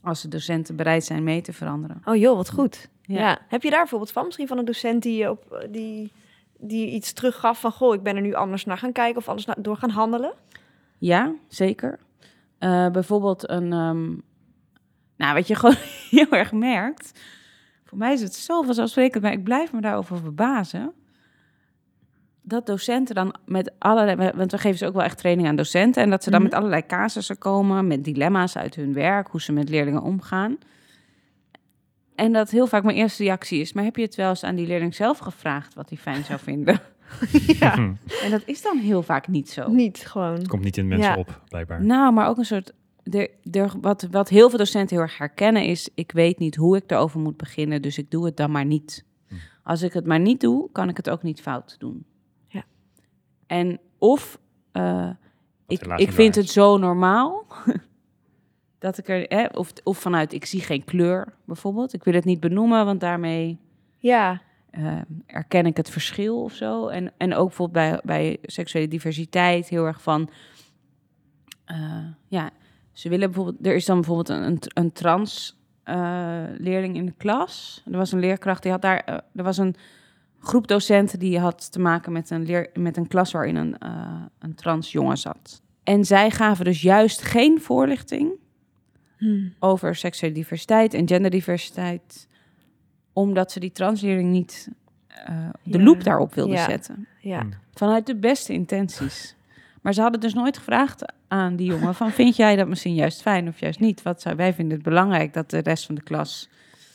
als de docenten bereid zijn mee te veranderen. Oh joh, wat goed. Ja. Ja. Heb je daar bijvoorbeeld van? Misschien van een docent die, je op, die, die iets teruggaf van... goh, ik ben er nu anders naar gaan kijken of anders naar, door gaan handelen? Ja, zeker. Eh, bijvoorbeeld een, ehm, nou wat je gewoon heel erg merkt. Voor mij is het zo vanzelfsprekend, maar ik blijf me daarover verbazen. Dat docenten dan met allerlei, want we geven ze ook wel echt training aan docenten. En dat ze dan Mhm. met allerlei casussen komen, met dilemma's uit hun werk, hoe ze met leerlingen omgaan. En dat heel vaak mijn eerste reactie is, maar heb je het wel eens aan die leerling zelf gevraagd wat hij fijn zou vinden? ja. En dat is dan heel vaak niet zo. niet gewoon. Het komt niet in mensen Ja. op, blijkbaar. Nou, maar ook een soort. Er, wat, wat heel veel docenten heel erg herkennen is: ik weet niet hoe ik erover moet beginnen, dus ik doe het dan maar niet. Hm. Als ik het maar niet doe, kan ik het ook niet fout doen. Ja. En of eh, ik, ik vind het zo normaal dat ik er, hè, of, of vanuit ik zie geen kleur bijvoorbeeld. Ik wil het niet benoemen, want daarmee Ja, eh, erken ik het verschil of zo. En, en ook bijvoorbeeld bij, bij seksuele diversiteit heel erg van... eh, ja, ze willen bijvoorbeeld... Er is dan bijvoorbeeld een, een, een trans eh, leerling in de klas. Er was een leerkracht, die had daar... eh, er was een groep docenten die had te maken met een, leer, met een klas waarin een, een trans jongen zat. En zij gaven dus juist geen voorlichting Hm. over seksuele diversiteit en genderdiversiteit, omdat ze die transleerling niet eh, de Ja. loep daarop wilden Ja. zetten. ja. Hm. Vanuit de beste intenties. Maar ze hadden dus nooit gevraagd aan die jongen van vind jij dat misschien juist fijn of juist niet? Wat zou, wij vinden het belangrijk dat de rest van de klas...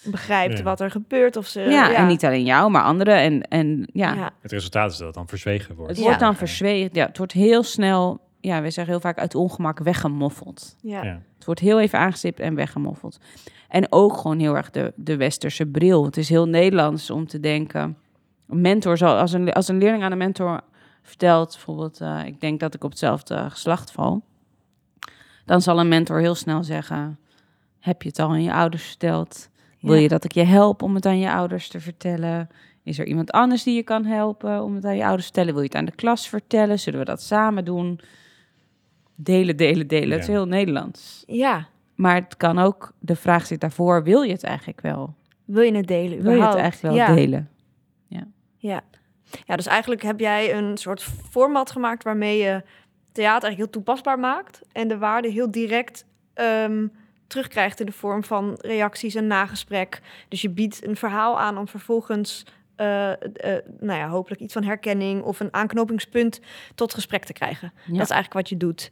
begrijpt Ja. wat er gebeurt. Of ze, ja, en niet alleen jou, maar anderen. En, en ja, Ja. Het resultaat is dat het dan verzwegen wordt. het Ja. wordt dan verzwegen. Ja, het wordt heel snel, ja, we zeggen heel vaak uit ongemak weggemoffeld. Ja. Ja. Het wordt heel even aangestipt en weggemoffeld. En ook gewoon heel erg de, de westerse bril. Het is heel Nederlands om te denken. Een mentor zal, als een, als een leerling aan een mentor vertelt, bijvoorbeeld, eh, ik denk dat ik op hetzelfde geslacht val. Dan zal een mentor heel snel zeggen: Heb je het al aan je ouders verteld? Wil Ja. je dat ik je help om het aan je ouders te vertellen? Is er iemand anders die je kan helpen om het aan je ouders te vertellen? Wil je het aan de klas vertellen? Zullen we dat samen doen? Delen, delen, delen. Het is Ja. heel Nederlands. ja. Maar het kan ook, de vraag zit daarvoor, wil je het eigenlijk wel? Wil je het delen Wil je het eigenlijk wel ja. delen? Ja. ja, dus eigenlijk heb jij een soort format gemaakt waarmee je theater eigenlijk heel toepasbaar maakt en de waarde heel direct ehm, terugkrijgt in de vorm van reacties en nagesprek. Dus je biedt een verhaal aan om vervolgens, nou ja, hopelijk iets van herkenning of een aanknopingspunt tot gesprek te krijgen. Ja. Dat is eigenlijk wat je doet.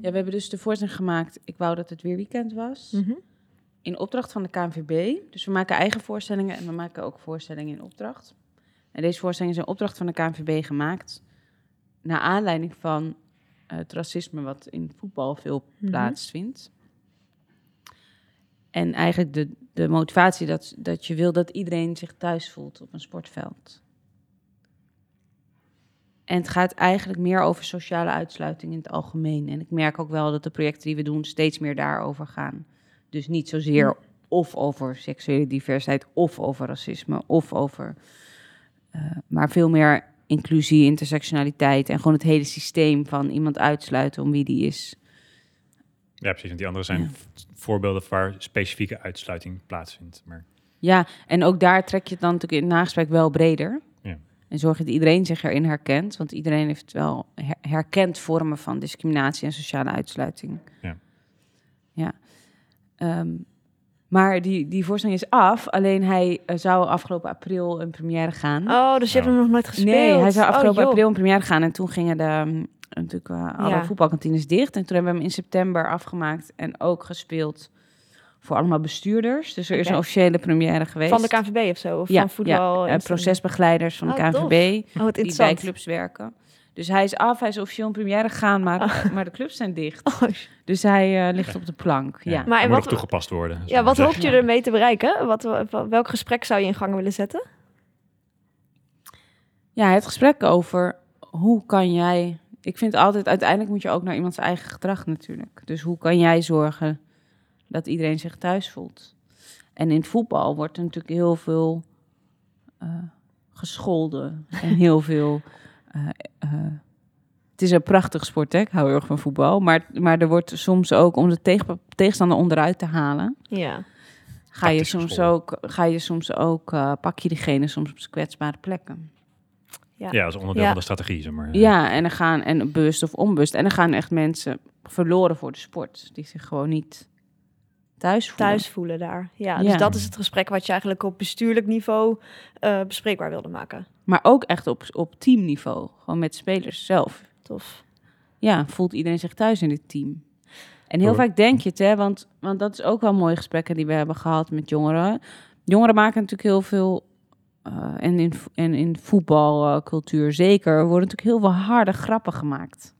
Ja, we hebben dus de voorstelling gemaakt. Ik wou dat het weer weekend was. Mhm. In opdracht van de KNVB. Dus we maken eigen voorstellingen en we maken ook voorstellingen in opdracht. En deze voorstelling is in opdracht van de KNVB gemaakt. Naar aanleiding van eh, het racisme wat in voetbal veel Mhm. plaatsvindt. En eigenlijk de, de motivatie dat, dat je wil dat iedereen zich thuis voelt op een sportveld. En het gaat eigenlijk meer over sociale uitsluiting in het algemeen. En ik merk ook wel dat de projecten die we doen steeds meer daarover gaan. Dus niet zozeer of over seksuele diversiteit, of over racisme, of over. eh, maar veel meer inclusie, intersectionaliteit en gewoon het hele systeem van iemand uitsluiten om wie die is. Ja, precies. Want die andere zijn Ja. voorbeelden waar specifieke uitsluiting plaatsvindt. Maar Ja, en ook daar trek je het dan natuurlijk in het nagesprek wel breder. Ja. En zorg je dat iedereen zich erin herkent. Want iedereen heeft wel her- herkend vormen van discriminatie en sociale uitsluiting. Ja. Ja. Ehm, maar die, die voorstelling is af. Alleen hij eh, zou afgelopen april een première gaan. Oh, dus je hebt Oh. hem nog nooit gespeeld? nee, hij zou Oh, afgelopen april een première gaan. En toen gingen de, mm, natuurlijk eh, alle Ja. voetbalkantines dicht. En toen hebben we hem in september afgemaakt en ook gespeeld voor allemaal bestuurders. Dus er is een officiële première geweest. Van de KNVB of zo? Of ja, van voetbal? ja, eh, procesbegeleiders van de Ah, tof. KNVB Oh, wat die bij clubs werken. Dus hij is af, hij is officieel in première gegaan, maar, Ah. maar de clubs zijn dicht. Oh, Dus hij eh, ligt op de plank. Ja. Maar Maar en moet wat- toegepast worden. ja, wat hoop je ermee te bereiken? Wat- welk gesprek zou je in gang willen zetten? Ja, het gesprek over hoe kan jij. Ik vind altijd, uiteindelijk moet je ook naar iemands eigen gedrag natuurlijk. Dus hoe kan jij zorgen dat iedereen zich thuis voelt? En in het voetbal wordt er natuurlijk heel veel eh, gescholden en heel veel. eh, eh, het is een prachtig sport, hè? ik hou heel erg van voetbal. Maar, maar er wordt soms ook, om de tegen, tegenstander onderuit te halen, Ja. ga je soms ook, ga je soms ook eh, pak je diegene soms op kwetsbare plekken. Ja. Ja, dat is onderdeel Ja. van de strategie, zeg maar. Ja, en er gaan, en bewust of onbewust, en er gaan echt mensen verloren voor de sport, die zich gewoon niet thuis voelen. Thuis voelen daar. Ja, Ja. dus dat is het gesprek wat je eigenlijk op bestuurlijk niveau eh, bespreekbaar wilde maken. Maar ook echt op, op teamniveau, gewoon met spelers zelf. Tof. Ja, voelt iedereen zich thuis in dit team? En heel Hoor. vaak denk je het, hè, want, want dat is ook wel mooie gesprekken die we hebben gehad met jongeren. Jongeren maken natuurlijk heel veel, eh, en, in, en in voetbalcultuur zeker, worden natuurlijk heel veel harde grappen gemaakt.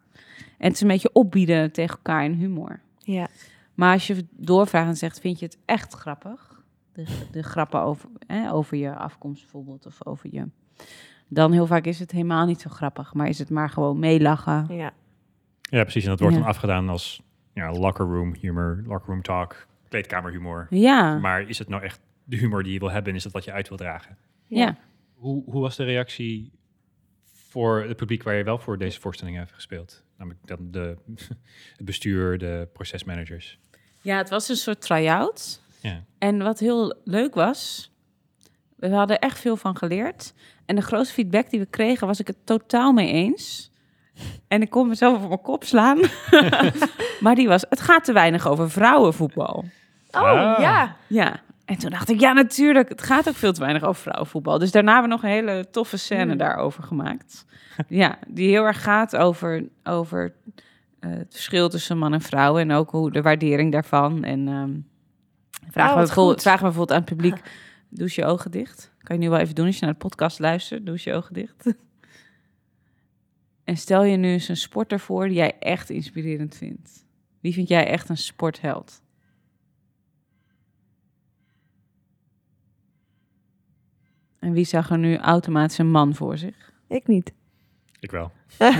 En het is een beetje opbieden tegen elkaar in humor. Ja. Maar als je doorvraagt en zegt, vind je het echt grappig? De, de grappen over, hè, over je afkomst bijvoorbeeld, of over je... Dan heel vaak is het helemaal niet zo grappig, maar is het maar gewoon meelachen. Ja. Ja, precies. En dat wordt Ja. dan afgedaan als ja, locker room humor, locker room talk, kleedkamerhumor. Ja, Maar is het nou echt de humor die je wil hebben en is dat wat je uit wil dragen? Ja. Hoe, hoe was de reactie voor het publiek waar je wel voor deze voorstelling hebt gespeeld? Namelijk dan de, het bestuur, de procesmanagers. ja, het was een soort try-out. Ja. En wat heel leuk was, we hadden echt veel van geleerd. En de grootste feedback die we kregen, was ik het totaal mee eens. En ik kon mezelf op mijn kop slaan. maar die was, het gaat te weinig over vrouwenvoetbal. Oh, Ah. ja. Ja, en toen dacht ik, ja natuurlijk, het gaat ook veel te weinig over vrouwenvoetbal. Dus daarna hebben we nog een hele toffe scène daarover gemaakt. ja, die heel erg gaat over, over eh, het verschil tussen man en vrouw en ook hoe de waardering daarvan. En ehm vragen, Oh, we bijvoorbeeld, goed. vragen we bijvoorbeeld aan het publiek, doe je ogen dicht. Kan je nu wel even doen als je naar de podcast luistert, doe je ogen dicht. en stel je nu eens een sporter voor die jij echt inspirerend vindt. Wie vind jij echt een sportheld? En wie zag er nu automatisch een man voor zich? Ik niet. Ik wel.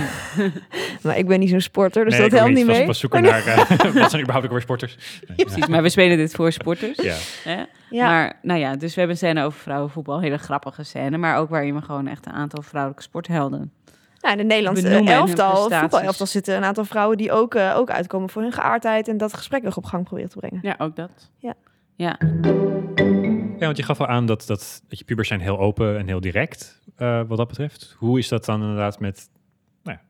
Maar ik ben niet zo'n sporter, dus Nee, dat ik helpt niet mee. was zoeken naar, eh, wat zijn überhaupt ook weer sporters? Nee, Precies, maar we spelen dit voor sporters. Ja. Hè? Ja. Maar nou ja, dus we hebben een scène over vrouwenvoetbal, hele grappige scène, maar ook waarin we gewoon echt een aantal vrouwelijke sporthelden. Nou, in de Nederlandse elftal, voetbalelftal zitten een aantal vrouwen die ook, eh, ook uitkomen voor hun geaardheid en dat gesprek nog op gang proberen te brengen. Ja, ook dat. Ja. Ja, Ja, want je gaf al aan dat, dat, dat je pubers zijn heel open en heel direct eh, wat dat betreft. Hoe is dat dan inderdaad met nou ja,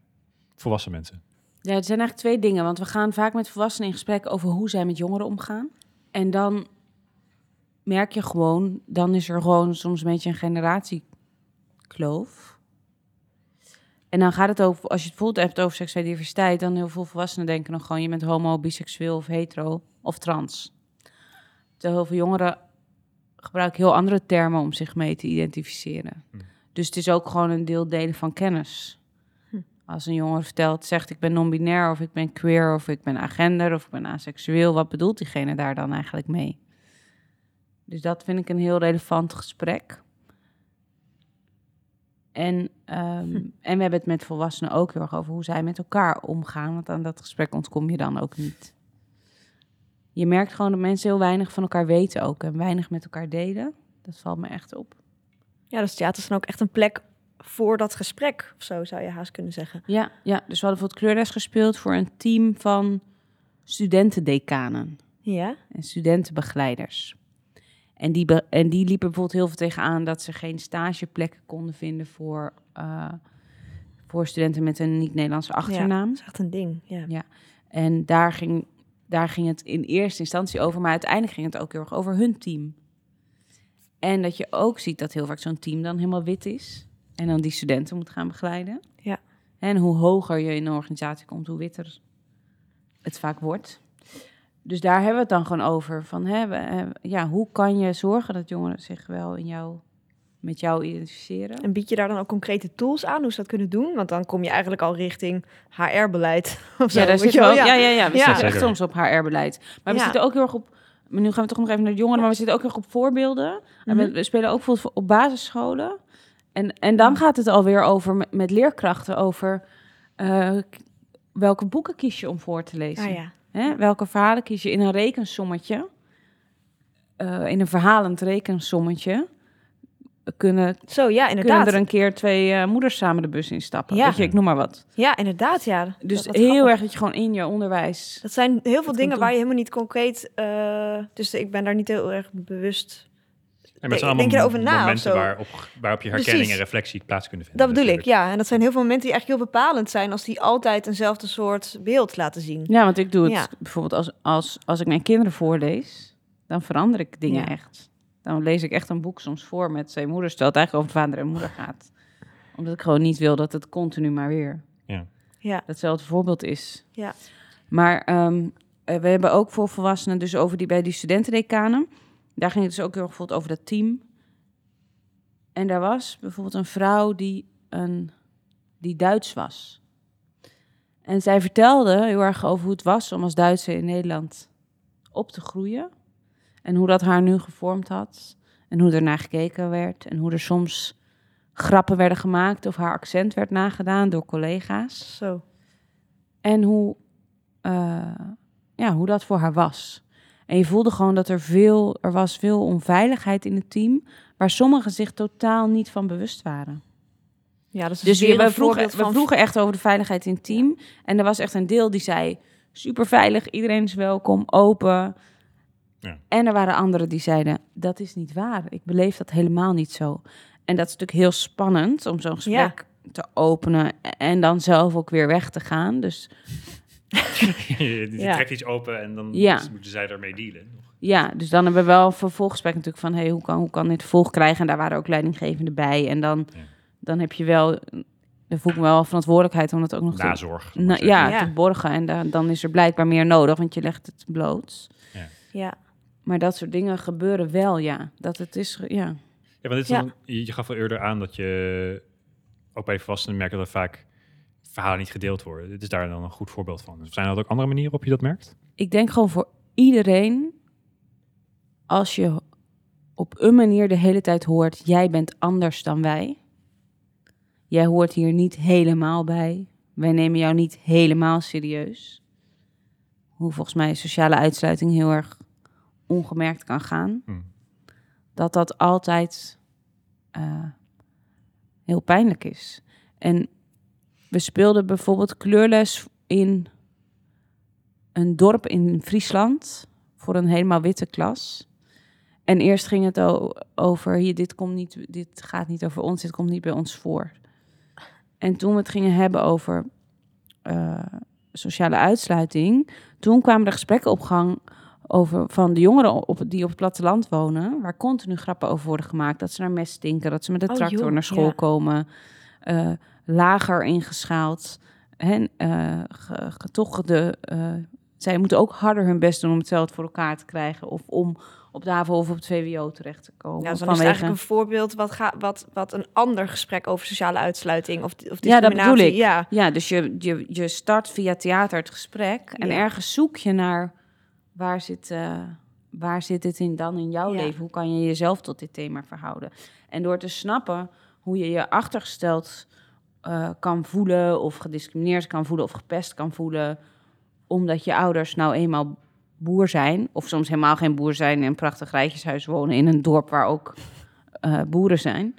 volwassen mensen? Ja, het zijn eigenlijk twee dingen. Want we gaan vaak met volwassenen in gesprek over hoe zij met jongeren omgaan. En dan merk je gewoon, dan is er gewoon soms een beetje een generatiekloof. En dan gaat het over, als je het bijvoorbeeld hebt over seksuele diversiteit, dan heel veel volwassenen denken nog gewoon, je bent homo, biseksueel of hetero of trans. Terwijl heel veel jongeren gebruiken heel andere termen om zich mee te identificeren. Hm. Dus het is ook gewoon een deel delen van kennis. Als een jongen vertelt, zegt ik ben non-binair of ik ben queer of ik ben agender of ik ben aseksueel, wat bedoelt diegene daar dan eigenlijk mee? Dus dat vind ik een heel relevant gesprek. En, ehm, en we hebben het met volwassenen ook heel erg over hoe zij met elkaar omgaan, want aan dat gesprek ontkom je dan ook niet. Je merkt gewoon dat mensen heel weinig van elkaar weten ook en weinig met elkaar delen. Dat valt me echt op. Ja, dus theater is dan ook echt een plek voor dat gesprek, of zo zou je haast kunnen zeggen. Ja, ja, dus we hadden bijvoorbeeld kleurles gespeeld voor een team van studentendecanen. Ja? en studentenbegeleiders. En die, be- en die liepen bijvoorbeeld heel veel tegenaan dat ze geen stageplekken konden vinden voor, eh, voor studenten met een niet-Nederlandse achternaam. Dat is echt een ding. Ja. En daar ging, daar ging het in eerste instantie over, maar uiteindelijk ging het ook heel erg over hun team. En dat je ook ziet dat heel vaak zo'n team dan helemaal wit is en dan die studenten moet gaan begeleiden. Ja. En hoe hoger je in een organisatie komt, hoe witter het vaak wordt. Dus daar hebben we het dan gewoon over. Van, hè, ja, hoe kan je zorgen dat jongeren zich wel in jou, met jou identificeren? En bied je daar dan ook concrete tools aan hoe ze dat kunnen doen? Want dan kom je eigenlijk al richting HR-beleid of zo. Ja, daar zit je wel? wel, ja, ja, ja, we Ja. zitten echt soms op HR-beleid. Maar we Ja. zitten ook heel erg op... Maar nu gaan we toch nog even naar de jongeren, maar we zitten ook heel erg op voorbeelden. En Mhm. we, we spelen ook bijvoorbeeld op basisscholen. En, en dan gaat het alweer over met, met leerkrachten over eh, welke boeken kies je om voor te lezen. Ah, ja. Hè? Welke verhalen kies je in een rekensommetje? eh, in een verhalend rekensommetje kunnen, Zo, ja, kunnen inderdaad. er een keer twee eh, moeders samen de bus instappen. Ja. Weet je, ik noem maar wat. Ja, inderdaad, ja. Dus Dat- heel grappig. erg dat je gewoon in je onderwijs... Dat zijn heel veel dingen waar je helemaal niet concreet... eh, dus ik ben daar niet heel erg bewust... En met allemaal denk je erover na of momenten zo? waarop, waarop je herkenning Precies. en reflectie plaats kunnen vinden. Dat bedoel ik, ja. En dat zijn heel veel momenten die eigenlijk heel bepalend zijn... als die altijd eenzelfde soort beeld laten zien. Ja, want ik doe het Ja. bijvoorbeeld als, als, als ik mijn kinderen voorlees, dan verander ik dingen Ja. echt. Dan lees ik echt een boek soms voor met twee moeders, terwijl het eigenlijk over vader en moeder gaat. Omdat ik gewoon niet wil dat het continu maar weer Ja, hetzelfde voorbeeld is. Ja. Maar ehm, eh, we hebben ook voor volwassenen, dus over die bij die studentendecanen, daar ging het dus ook heel erg bijvoorbeeld over dat team. En daar was bijvoorbeeld een vrouw die, een, die Duits was. En zij vertelde heel erg over hoe het was om als Duitser in Nederland op te groeien. En hoe dat haar nu gevormd had. En hoe er naar gekeken werd. En hoe er soms grappen werden gemaakt of haar accent werd nagedaan door collega's. zo. En hoe, eh, ja, hoe dat voor haar was. En je voelde gewoon dat er veel, er was veel onveiligheid in het team, waar sommigen zich totaal niet van bewust waren. Ja, dat is Dus weer we, vroegen, we vroegen echt over de veiligheid in het team. En er was echt een deel die zei, super veilig, iedereen is welkom, open. Ja. En er waren anderen die zeiden, dat is niet waar. Ik beleef dat helemaal niet zo. En dat is natuurlijk heel spannend om zo'n gesprek te openen en dan zelf ook weer weg te gaan. Dus je Ja. trekt iets open en dan Ja. moeten zij daarmee dealen. Ja, dus dan hebben we wel een vervolggesprek natuurlijk van... Hey, hoe, kan, hoe kan dit volg krijgen? En daar waren ook leidinggevenden bij. En dan, Ja. dan heb je wel... Dan voel ik me wel verantwoordelijkheid om dat ook nog te, Nazorg. ik na- ja, Ja. te borgen. En dan, dan is er blijkbaar meer nodig, want je legt het bloot. Ja, Maar dat soort dingen gebeuren wel, ja. Dat het is, ja. Ja, want dit is Ja. dan- je, je gaf al eerder aan dat je ook bij volwassenen merkt dat er vaak verhalen niet gedeeld worden. Dit is daar dan een goed voorbeeld van. Dus zijn er ook andere manieren op je dat merkt? Ik denk gewoon voor iedereen... Als je op een manier de hele tijd hoort... Jij bent anders dan wij. Jij hoort hier niet helemaal bij. Wij nemen jou niet helemaal serieus. Hoe volgens mij sociale uitsluiting heel erg ongemerkt kan gaan. Hm. Dat dat altijd eh, heel pijnlijk is. En we speelden bijvoorbeeld kleurles in een dorp in Friesland voor een helemaal witte klas. En eerst ging het over, hier, dit, komt niet, dit gaat niet over ons, dit komt niet bij ons voor. En toen we het gingen hebben over eh, sociale uitsluiting, toen kwamen er gesprekken op gang over van de jongeren op, die op het platteland wonen, waar continu grappen over worden gemaakt. Dat ze naar mest stinken, dat ze met de Oh, tractor joh, naar school ja. komen, eh, lager ingeschaald. En eh, ge- ge- toch de, eh, zij moeten ook harder hun best doen om hetzelfde voor elkaar te krijgen. Of om op de HAVO of op het VWO terecht te komen. ja dus dan is het eigenlijk een voorbeeld wat, ga, wat, wat een ander gesprek over sociale uitsluiting of, of Ja, dat bedoel ik. Ja, Ja, dus je, je, je start via theater het gesprek. En Ja. ergens zoek je naar waar zit, eh, waar zit dit in dan in jouw Ja. leven? Hoe kan je jezelf tot dit thema verhouden? En door te snappen hoe je je achtergesteld eh, kan voelen... of gediscrimineerd kan voelen of gepest kan voelen... omdat je ouders nou eenmaal boer zijn... of soms helemaal geen boer zijn... in een prachtig rijtjeshuis wonen in een dorp waar ook eh, boeren zijn...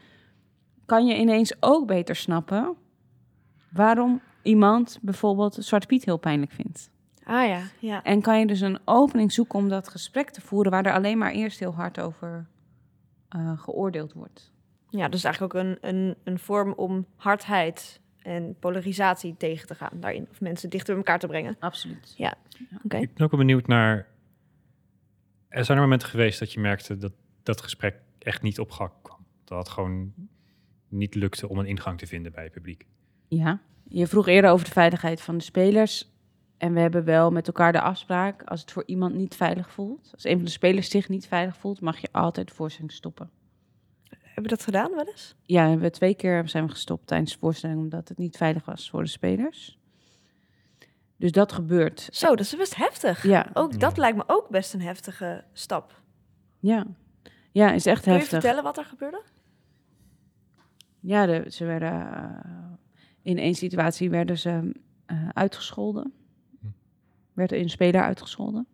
kan je ineens ook beter snappen waarom iemand bijvoorbeeld Zwarte Piet heel pijnlijk vindt. Ah ja, ja. En kan je dus een opening zoeken om dat gesprek te voeren waar er alleen maar eerst heel hard over eh, geoordeeld wordt. Ja, dus eigenlijk ook een, een, een vorm om hardheid en polarisatie tegen te gaan daarin. Of mensen dichter bij elkaar te brengen. Absoluut. Oké. Ik ben ook wel benieuwd naar... Er zijn er momenten geweest dat je merkte dat dat gesprek echt niet op gang kwam. Dat het gewoon niet lukte om een ingang te vinden bij het publiek. Ja. Je vroeg eerder over de veiligheid van de spelers. En we hebben wel met elkaar de afspraak, als het voor iemand niet veilig voelt, als een van de spelers zich niet veilig voelt, mag je altijd de voorstelling stoppen. Heb je dat gedaan wel eens? Ja, hebben we twee keer zijn we gestopt tijdens de voorstelling omdat het niet veilig was voor de spelers. Dus dat gebeurt. Zo, dat is best heftig. Ja, Ook dat lijkt me ook best een heftige stap. ja. Ja, is echt Kun je heftig. vertellen wat er gebeurde? Ja, de, ze werden eh, in één situatie werden ze eh, uitgescholden. Werd een speler uitgescholden.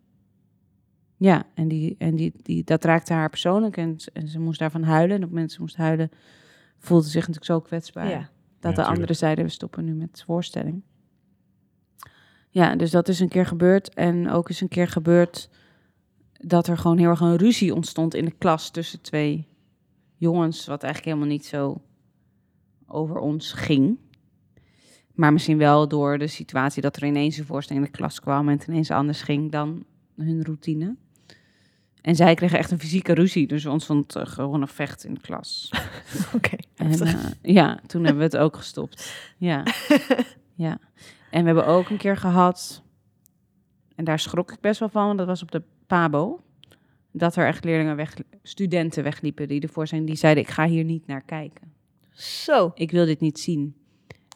Ja, en, die, en die, die, dat raakte haar persoonlijk en, en ze moest daarvan huilen. En op het moment dat ze moest huilen, voelde ze zich natuurlijk zo kwetsbaar. Ja. Dat Ja, de andere zeiden, we stoppen nu met voorstelling. Ja, dus dat is een keer gebeurd. En ook is een keer gebeurd dat er gewoon heel erg een ruzie ontstond in de klas tussen twee jongens, wat eigenlijk helemaal niet zo over ons ging. Maar misschien wel door de situatie dat er ineens een voorstelling in de klas kwam en het ineens anders ging dan hun routine. En zij kregen echt een fysieke ruzie, dus er ontstond eh, gewoon een vecht in de klas. Oké. Eh, ja, toen hebben we het ook gestopt. Ja. ja. En we hebben ook een keer gehad, en daar schrok ik best wel van, want dat was op de Pabo. Dat er echt leerlingen weg, studenten wegliepen die ervoor zijn, die zeiden: Ik ga hier niet naar kijken. Zo. Ik wil dit niet zien.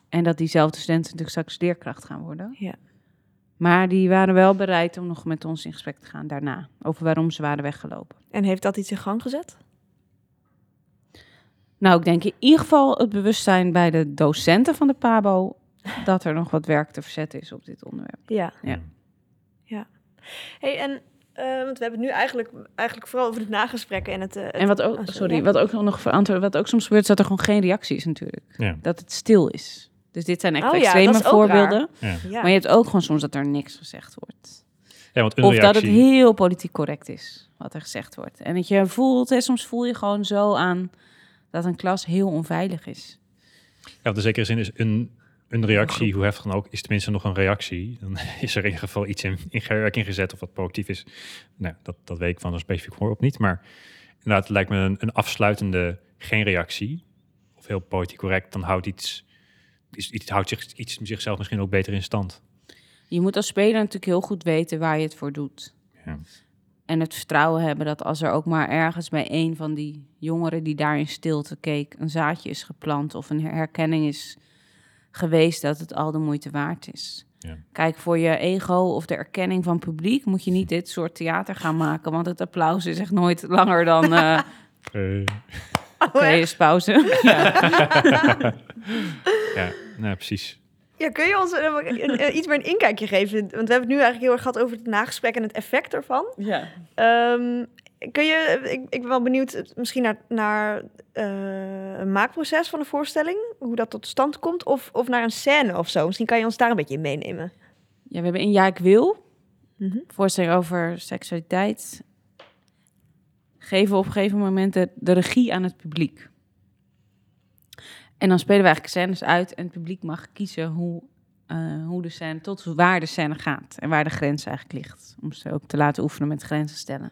En dat diezelfde studenten natuurlijk straks leerkracht gaan worden. Ja. Maar die waren wel bereid om nog met ons in gesprek te gaan daarna. Over waarom ze waren weggelopen. En heeft dat iets in gang gezet? Nou, ik denk in ieder geval het bewustzijn bij de docenten van de PABO... dat er nog wat werk te verzetten is op dit onderwerp. Ja. Ja. Hey, en eh, want we hebben het nu eigenlijk, eigenlijk vooral over het nagesprek en het... eh, het- En wat ook, oh, sorry, ja. wat ook nog verantwoord, wat ook soms gebeurt, is dat er gewoon geen reactie is natuurlijk. Ja. Dat het stil is. Dus dit zijn echt Oh extreme voorbeelden. Maar je hebt ook gewoon soms dat er niks gezegd wordt. ja, want een Of dat het reactie... heel politiek correct is, wat er gezegd wordt. En dat je voelt, hè, soms voel je gewoon zo aan dat een klas heel onveilig is. Ja, want in zekere zin is een, een reactie, hoe heftig dan ook, is tenminste nog een reactie. Dan is er in ieder geval iets in, in werking gezet of wat positief is. Nou, dat, dat weet ik van een specifiek voorbeeld niet. Maar inderdaad, het lijkt me een, een afsluitende geen reactie. Of heel politiek correct, dan houdt iets, iets, iets, houdt zich, iets zichzelf misschien ook beter in stand. Je moet als speler natuurlijk heel goed weten waar je het voor doet. Ja. En het vertrouwen hebben dat als er ook maar ergens bij een van die jongeren die daar in stilte keek, een zaadje is geplant of een herkenning is geweest, dat het al de moeite waard is. Ja. Kijk, voor je ego of de erkenning van publiek moet je niet dit soort theater gaan maken, want het applaus is echt nooit langer dan. eh Eh, Oké, echt? is pauze. ja. Ja, nou, precies. Ja, kun je ons eh, een- een- iets meer een inkijkje geven? Want we hebben het nu eigenlijk heel erg gehad over het nagesprek en het effect ervan. ja. Ehm, kun je, ik, ik ben wel benieuwd, eh, misschien naar, naar eh, een maakproces van een voorstelling, hoe dat tot stand komt, of, of naar een scène of zo. Misschien kan je ons daar een beetje in meenemen. ja, we hebben in Ja, ik wil, Mhm. voorstelling over seksualiteit, geven op een gegeven moment de, de regie aan het publiek. En dan spelen we eigenlijk scènes uit en het publiek mag kiezen hoe, eh, hoe de scène, tot waar de scène gaat en waar de grens eigenlijk ligt. Om ze ook te laten oefenen met grenzen stellen.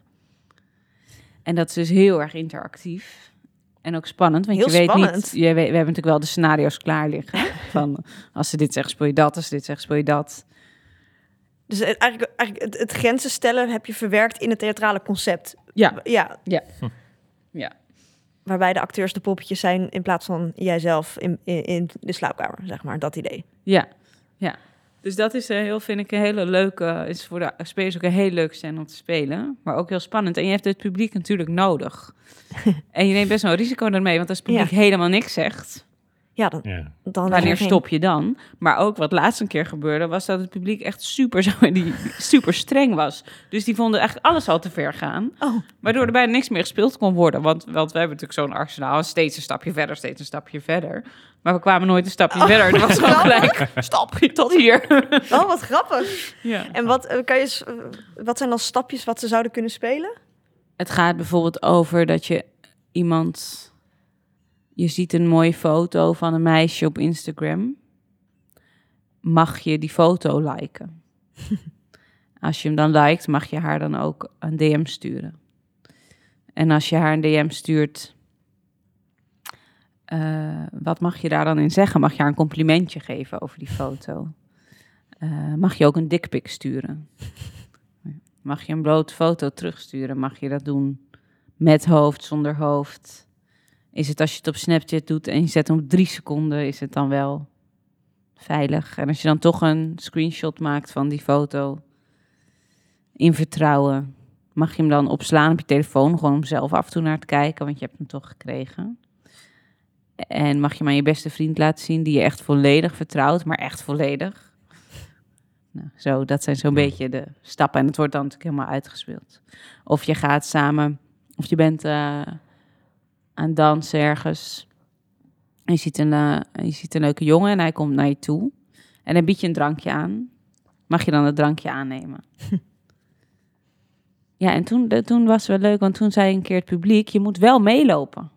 En dat is dus heel erg interactief. En ook spannend, want Heel je weet spannend. niet... Je weet, we hebben natuurlijk wel de scenario's klaar liggen. van als ze dit zeggen, speel je dat. Als ze dit zeggen, speel je dat. Dus eigenlijk, eigenlijk het, het grenzen stellen heb je verwerkt in het theatrale concept. Ja. Ja, Ja. Ja. Waarbij de acteurs de poppetjes zijn in plaats van jijzelf in, in, in de slaapkamer, zeg maar, dat idee. Ja, ja. Dus dat is eh, heel, vind ik, een hele leuke, is voor de spelers ook een heel leuk scène om te spelen, maar ook heel spannend. En je hebt het publiek natuurlijk nodig. en je neemt best wel een risico daarmee, want als het publiek helemaal niks zegt, Ja, dan, Ja. dan wanneer stop je dan? Maar ook wat laatst een keer gebeurde, was dat het publiek echt super, zo, die, super streng was. Dus die vonden eigenlijk alles al te ver gaan, Oh, waardoor er bijna niks meer gespeeld kon worden. Want, want we hebben natuurlijk zo'n arsenaal, steeds een stapje verder, steeds een stapje verder. Maar we kwamen nooit een stapje Oh, verder. Er was gewoon gelijk, stap, tot hier. oh wat grappig. ja. En wat, eh, kan je, eh, wat zijn dan stapjes wat ze zouden kunnen spelen? Het gaat bijvoorbeeld over dat je iemand. Je ziet een mooie foto van een meisje op Instagram. Mag je die foto liken? Als je hem dan liked, mag je haar dan ook een DM sturen. En als je haar een DM stuurt, eh, wat mag je daar dan in zeggen? Mag je haar een complimentje geven over die foto? Eh, mag je ook een dikpik sturen? Mag je een bloot foto terugsturen? Mag je dat doen met hoofd, zonder hoofd? Is het als je het op Snapchat doet en je zet hem op drie seconden, is het dan wel veilig? En als je dan toch een screenshot maakt van die foto in vertrouwen, mag je hem dan opslaan op je telefoon, gewoon om zelf af en toe naar te kijken, want je hebt hem toch gekregen. En mag je hem aan je beste vriend laten zien, die je echt volledig vertrouwt, maar echt volledig. Nou, zo, dat zijn zo'n beetje de stappen. En het wordt dan natuurlijk helemaal uitgespeeld. Of je gaat samen, of je bent eh, aan dansen ergens. En je ziet, een, eh, je ziet een leuke jongen en hij komt naar je toe. En dan bied je een drankje aan. Mag je dan het drankje aannemen? ja, en toen, de- toen was het wel leuk, want toen zei een keer het publiek... je moet wel meelopen.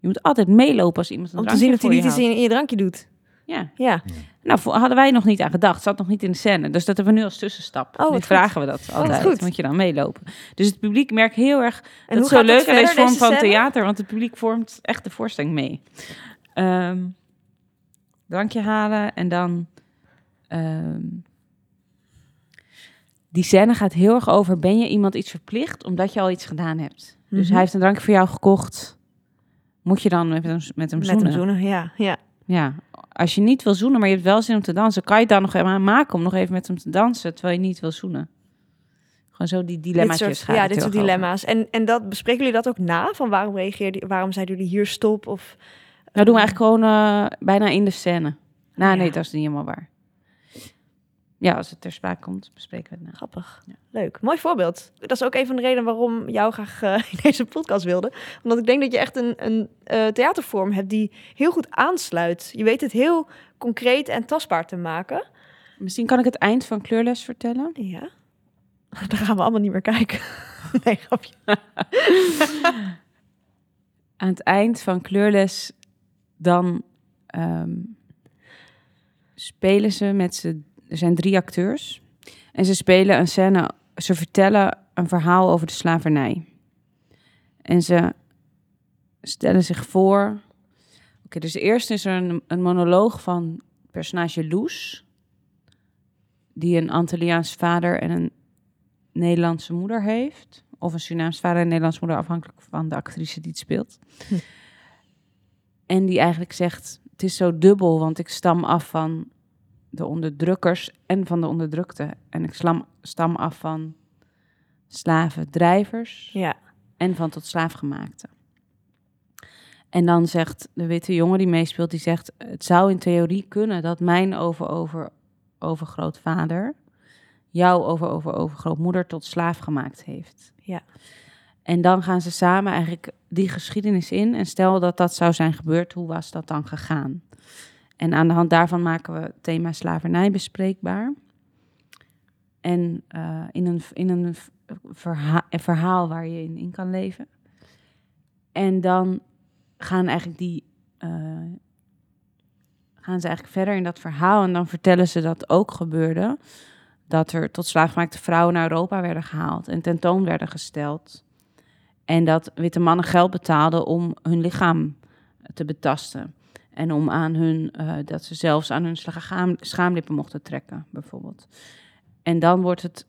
Je moet altijd meelopen als iemand een Om te zien of hij niet in, in je drankje doet. Ja, Ja. nou, hadden wij nog niet aan gedacht. Zat nog niet in de scène. Dus dat hebben we nu als tussenstap. Oh, nu vragen we dat altijd. goed. Moet je dan meelopen. Dus het publiek merkt heel erg... En dat is zo leuk aan deze vorm van scène? theater. Want het publiek vormt echt de voorstelling mee. Ehm, drankje halen en dan... ehm, die scène gaat heel erg over... ben je iemand iets verplicht omdat je al iets gedaan hebt? Dus Mhm. hij heeft een drankje voor jou gekocht. Moet je dan met hem, met hem Met zoenen? hem zoenen, ja. ja. Ja, als je niet wil zoenen, maar je hebt wel zin om te dansen, kan je het dan nog even maken om nog even met hem te dansen, terwijl je niet wil zoenen. Gewoon zo die dilemma's. Ja, dit soort dilemma's. En, en dat, bespreken jullie dat ook na? Van waarom reageerde, waarom zeiden jullie hier stop? Of, Nou doen we eigenlijk gewoon eh, bijna in de scène. Nou, Ja. nee, dat is niet helemaal waar. Ja, als het ter sprake komt, bespreken we het na. Grappig. Ja. Leuk. Mooi voorbeeld. Dat is ook een van de redenen waarom jou graag eh, in deze podcast wilde. Omdat ik denk dat je echt een, een eh, theatervorm hebt die heel goed aansluit. Je weet het heel concreet en tastbaar te maken. Misschien kan ik het eind van Kleurles vertellen. Ja. Daar gaan we allemaal niet meer kijken. nee, grapje. Aan het eind van Kleurles, dan ehm, spelen ze met z'n... Er zijn drie acteurs. En ze spelen een scène... Ze vertellen een verhaal over de slavernij. En ze stellen zich voor... Oké, dus eerst is er een, een monoloog van personage Loes... die een Antilliaans vader en een Nederlandse moeder heeft. Of een Surinaams vader en een Nederlandse moeder, afhankelijk van de actrice die het speelt. Hm. En die eigenlijk zegt, het is zo dubbel, want ik stam af van de onderdrukkers en van de onderdrukte. En ik slam, stam af van slavendrijvers Ja. en van tot slaafgemaakte. En dan zegt de witte jongen die meespeelt, die zegt... het zou in theorie kunnen dat mijn over, over, overgrootvader... jouw over, over, overgrootmoeder tot slaaf gemaakt heeft. Ja. En dan gaan ze samen eigenlijk die geschiedenis in... en stel dat dat zou zijn gebeurd, hoe was dat dan gegaan? En aan de hand daarvan maken we het thema slavernij bespreekbaar. En eh, in een, in een verha- een verhaal waar je in, in kan leven. En dan gaan eigenlijk die. eh, gaan ze eigenlijk verder in dat verhaal. En dan vertellen ze dat ook gebeurde. Dat er tot slaafgemaakte vrouwen naar Europa werden gehaald en tentoon werden gesteld. En dat witte mannen geld betaalden om hun lichaam te betasten. En om aan hun, eh, dat ze zelfs aan hun schaam, schaamlippen mochten trekken, bijvoorbeeld. En dan wordt het,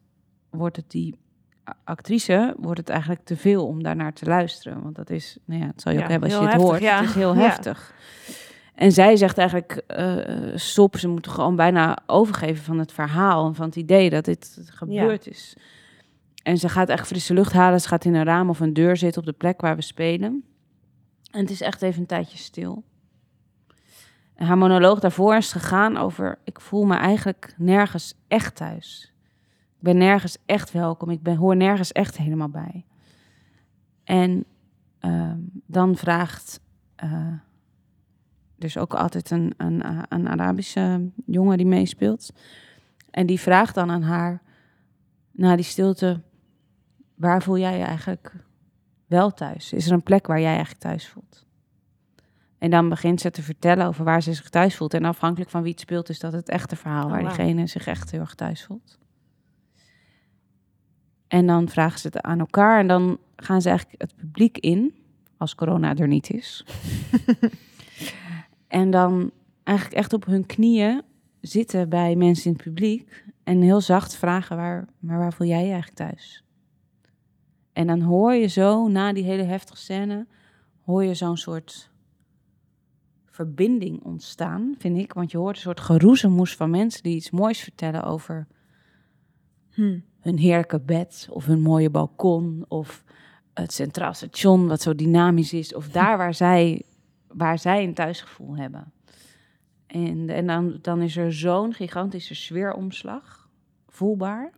wordt het die actrice, wordt het eigenlijk te veel om daarnaar te luisteren. Want dat is, nou ja, het zal je Ja, ook hebben als je het heftig, hoort. ja. Het is heel heftig. En zij zegt eigenlijk, eh, stop, ze moeten gewoon bijna overgeven van het verhaal en van het idee dat dit gebeurd is. En ze gaat echt frisse lucht halen, ze gaat in een raam of een deur zitten op de plek waar we spelen. En het is echt even een tijdje stil. Haar monoloog daarvoor is gegaan over, ik voel me eigenlijk nergens echt thuis. Ik ben nergens echt welkom, ik ben, hoor nergens echt helemaal bij. En ehm, dan vraagt eh, dus ook altijd een, een, eh, een Arabische jongen die meespeelt. En die vraagt dan aan haar, na die stilte, waar voel jij je eigenlijk wel thuis? Is er een plek waar jij eigenlijk thuis voelt? En dan begint ze te vertellen over waar ze zich thuis voelt. En afhankelijk van wie het speelt, is dat het echte verhaal Oh, waar diegene zich echt heel erg thuis voelt. En dan vragen ze het aan elkaar en dan gaan ze eigenlijk het publiek in, als corona er niet is. en dan eigenlijk echt op hun knieën zitten bij mensen in het publiek en heel zacht vragen: waar, maar waar voel jij je eigenlijk thuis? En dan hoor je zo, na die hele heftige scène, hoor je zo'n soort verbinding ontstaan, vind ik. Want je hoort een soort geroezemoes van mensen die iets moois vertellen over Hm. hun heerlijke bed of hun mooie balkon of het centraal station wat zo dynamisch is of daar waar zij, waar zij een thuisgevoel hebben. En, en dan, dan is er zo'n gigantische sfeeromslag, voelbaar.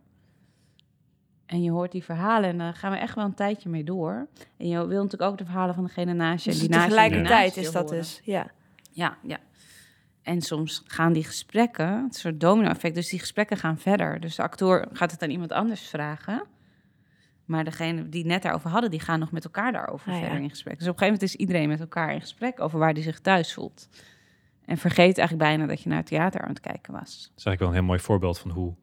En je hoort die verhalen en daar gaan we echt wel een tijdje mee door. En je wil natuurlijk ook de verhalen van degene naast je en Dus die naast je tegelijkertijd naast je is dat horen. dus, ja. Ja, ja. En soms gaan die gesprekken, het soort domino-effect, dus die gesprekken gaan verder. Dus de acteur gaat het aan iemand anders vragen. Maar degene die net daarover hadden, die gaan nog met elkaar daarover Ah, ja. verder in gesprek. Dus op een gegeven moment is iedereen met elkaar in gesprek over waar die zich thuis voelt. En vergeet eigenlijk bijna dat je naar het theater aan het kijken was. Dat is eigenlijk wel een heel mooi voorbeeld van hoe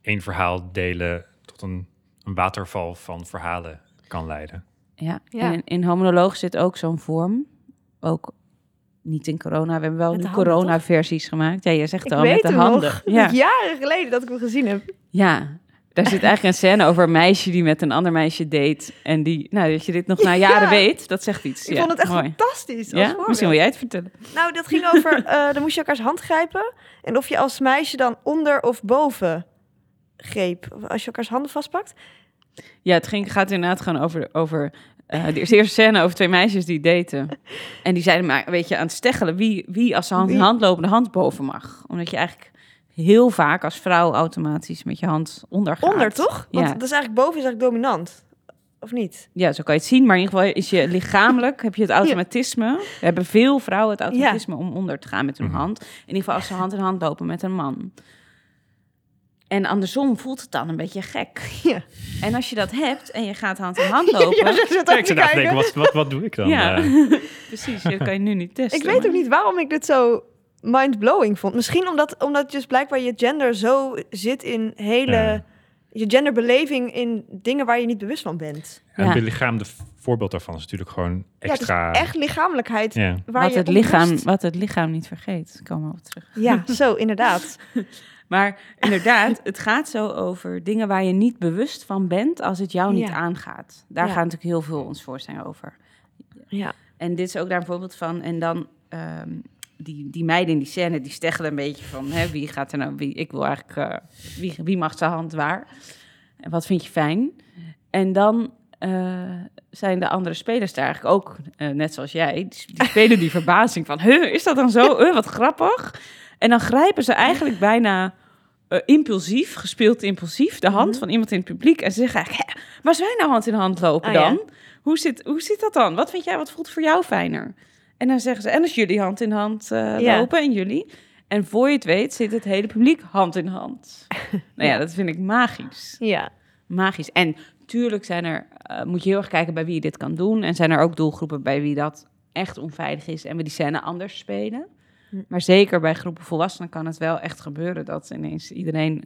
één verhaal delen tot een, een waterval van verhalen kan leiden. Ja, Ja. en in, in homonoloog zit ook zo'n vorm. Ook niet in corona. We hebben wel nu corona-versies gemaakt. Ja, je zegt Ik al, met de handen. nog, Ja. jaren geleden dat ik hem gezien heb. Ja, daar zit eigenlijk een scène over een meisje die met een ander meisje date. En die, nou, dat je dit nog na jaren Ja. weet, dat zegt iets. Ik ja, vond het echt mooi. fantastisch. Ja, misschien wil jij het vertellen. Nou, dat ging over, eh, dan moest je elkaars hand grijpen. En of je als meisje dan onder of boven greep. Als je elkaars handen vastpakt. Ja, het ging, gaat inderdaad gewoon over, over eh, de eerste scène over twee meisjes die daten. En die zeiden maar, weet je, aan het steggelen wie, wie als ze hand in Wie? hand lopen de hand boven mag. Omdat je eigenlijk heel vaak als vrouw automatisch met je hand onder gaat. Onder, toch? Want Ja. dat is eigenlijk boven is eigenlijk dominant. Of niet? Ja, zo kan je het zien. Maar in ieder geval is je lichamelijk, heb je het automatisme. We hebben veel vrouwen het automatisme om onder te gaan met hun Mhm. hand. In ieder geval als ze hand in hand lopen met een man. En andersom voelt het dan een beetje gek. Ja. En als je dat hebt en je gaat hand in hand lopen... Ja, ze denken, kijken. wat, wat, wat doe ik dan? Ja. Eh, Precies, dat kan je nu niet testen. Ik weet ook niet waarom ik dit zo mind-blowing vond. Misschien omdat, omdat dus blijkbaar je gender zo zit in hele... Ja. Je genderbeleving in dingen waar je niet bewust van bent. en Ja. het belichaamde voorbeeld daarvan is natuurlijk gewoon extra... Ja, echt lichamelijkheid Ja. waar wat, je het lichaam, wat het lichaam niet vergeet. Komen we op terug. Ja, zo, inderdaad. Maar inderdaad, het gaat zo over dingen waar je niet bewust van bent als het jou niet Ja. aangaat. Daar Ja. gaat natuurlijk heel veel ons voorstelling over. Ja. En dit is ook daar een voorbeeld van. En dan ehm, die, die meiden in die scène, die steggelen een beetje van... Hè, wie gaat er nou... Wie, ik wil eigenlijk... eh, wie, wie mag zijn hand waar? En wat vind je fijn? En dan eh, zijn de andere spelers daar eigenlijk ook, eh, net zoals jij... Die, die spelen die verbazing van... Huh, is dat dan zo? Huh, wat grappig. En dan grijpen ze eigenlijk bijna... eh, impulsief, gespeeld impulsief, de hand Mhm. van iemand in het publiek. En ze zeggen eigenlijk, "Hè, waar wij nou hand in hand lopen Oh, ja. dan? Hoe, zit, hoe zit dat dan? Wat vind jij, wat voelt voor jou fijner? En dan zeggen ze, en als jullie hand in hand eh, Ja. lopen en jullie. En voor je het weet zit het hele publiek hand in hand. nou ja, dat vind ik magisch. Ja. Magisch. En tuurlijk zijn er, eh, moet je heel erg kijken bij wie je dit kan doen. En zijn er ook doelgroepen bij wie dat echt onveilig is en we die scène anders spelen. Hm. Maar zeker bij groepen volwassenen kan het wel echt gebeuren dat ineens iedereen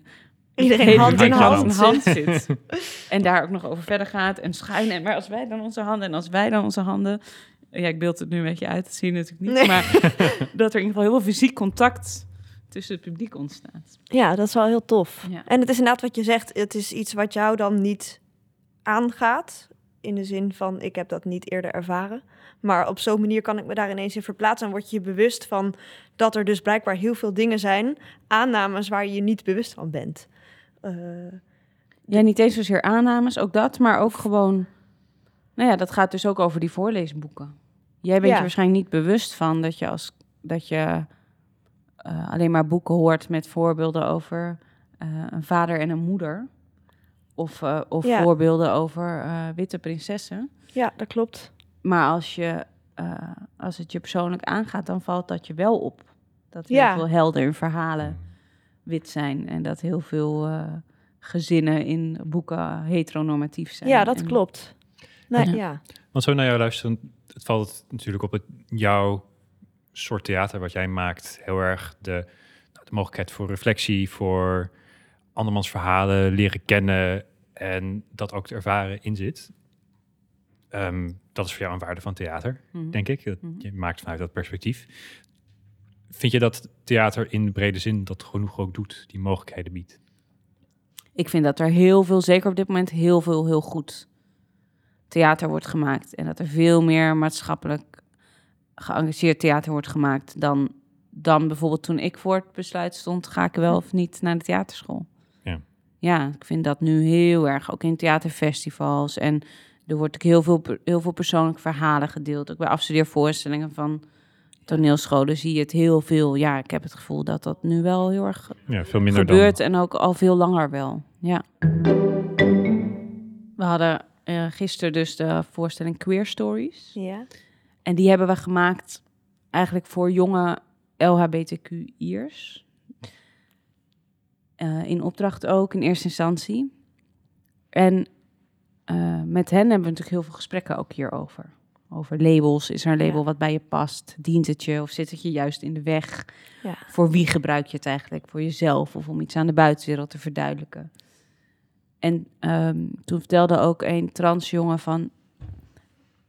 Iedereen hand in hand. hand zit. en daar ook nog over verder gaat en schuin. En maar als wij dan onze handen en als wij dan onze handen. Ja, ik beeld het nu een beetje uit, dat zie je natuurlijk niet. Nee. Maar dat er in ieder geval heel veel fysiek contact tussen het publiek ontstaat. Ja, dat is wel heel tof. Ja. En het is inderdaad wat je zegt, het is iets wat jou dan niet aangaat. In de zin van, ik heb dat niet eerder ervaren. Maar op zo'n manier kan ik me daar ineens in verplaatsen. En word je je bewust van dat er dus blijkbaar heel veel dingen zijn, aannames waar je je niet bewust van bent. Eh, Ja, niet eens zozeer aannames, ook dat, maar ook gewoon... Nou ja, dat gaat dus ook over die voorleesboeken. Jij bent Ja. je waarschijnlijk niet bewust van dat je, als, dat je eh, alleen maar boeken hoort met voorbeelden over eh, een vader en een moeder. Of, eh, of Ja. voorbeelden over eh, witte prinsessen. ja, dat klopt. Maar als, je, eh, als het je persoonlijk aangaat, dan valt dat je wel op. Dat heel Ja. veel helden in verhalen wit zijn. En dat heel veel eh, gezinnen in boeken heteronormatief zijn. Ja, dat En- klopt. Nee, Ja. ja. Want zo naar jou luisteren, het valt natuurlijk op het, jouw soort theater wat jij maakt heel erg de, nou, de mogelijkheid voor reflectie, voor andermans verhalen leren kennen en dat ook te ervaren in zit. Ehm, dat is voor jou een waarde van theater, Mhm. denk ik. Dat, Mhm. Je maakt vanuit dat perspectief. vind je dat theater in de brede zin dat genoeg ook doet, die mogelijkheden biedt? Ik vind dat er heel veel, zeker op dit moment, heel veel heel goed theater wordt gemaakt. En dat er veel meer maatschappelijk geëngageerd theater wordt gemaakt dan, dan bijvoorbeeld toen ik voor het besluit stond, ga ik wel of niet naar de theaterschool. Ja. Ik vind dat nu heel erg, ook in theaterfestivals. En er wordt ook heel veel, heel veel persoonlijke verhalen gedeeld. Ook bij afstudeervoorstellingen van toneelscholen zie je het heel veel. Ja, ik heb het gevoel dat dat nu wel heel erg Ja, veel minder gebeurt dan... en ook al veel langer wel. Ja. We hadden eh gisteren dus de voorstelling Queer Stories. Ja. En die hebben we gemaakt eigenlijk voor jonge LHBTQ'ers. Eh in opdracht ook in eerste instantie. En eh, met hen hebben we natuurlijk heel veel gesprekken ook hierover. Over labels. Is er een label Ja. wat bij je past? Dient het je of zit het je juist in de weg? Ja. Voor wie gebruik je het eigenlijk? Voor jezelf of om iets aan de buitenwereld te verduidelijken? En ehm, toen vertelde ook een transjongen van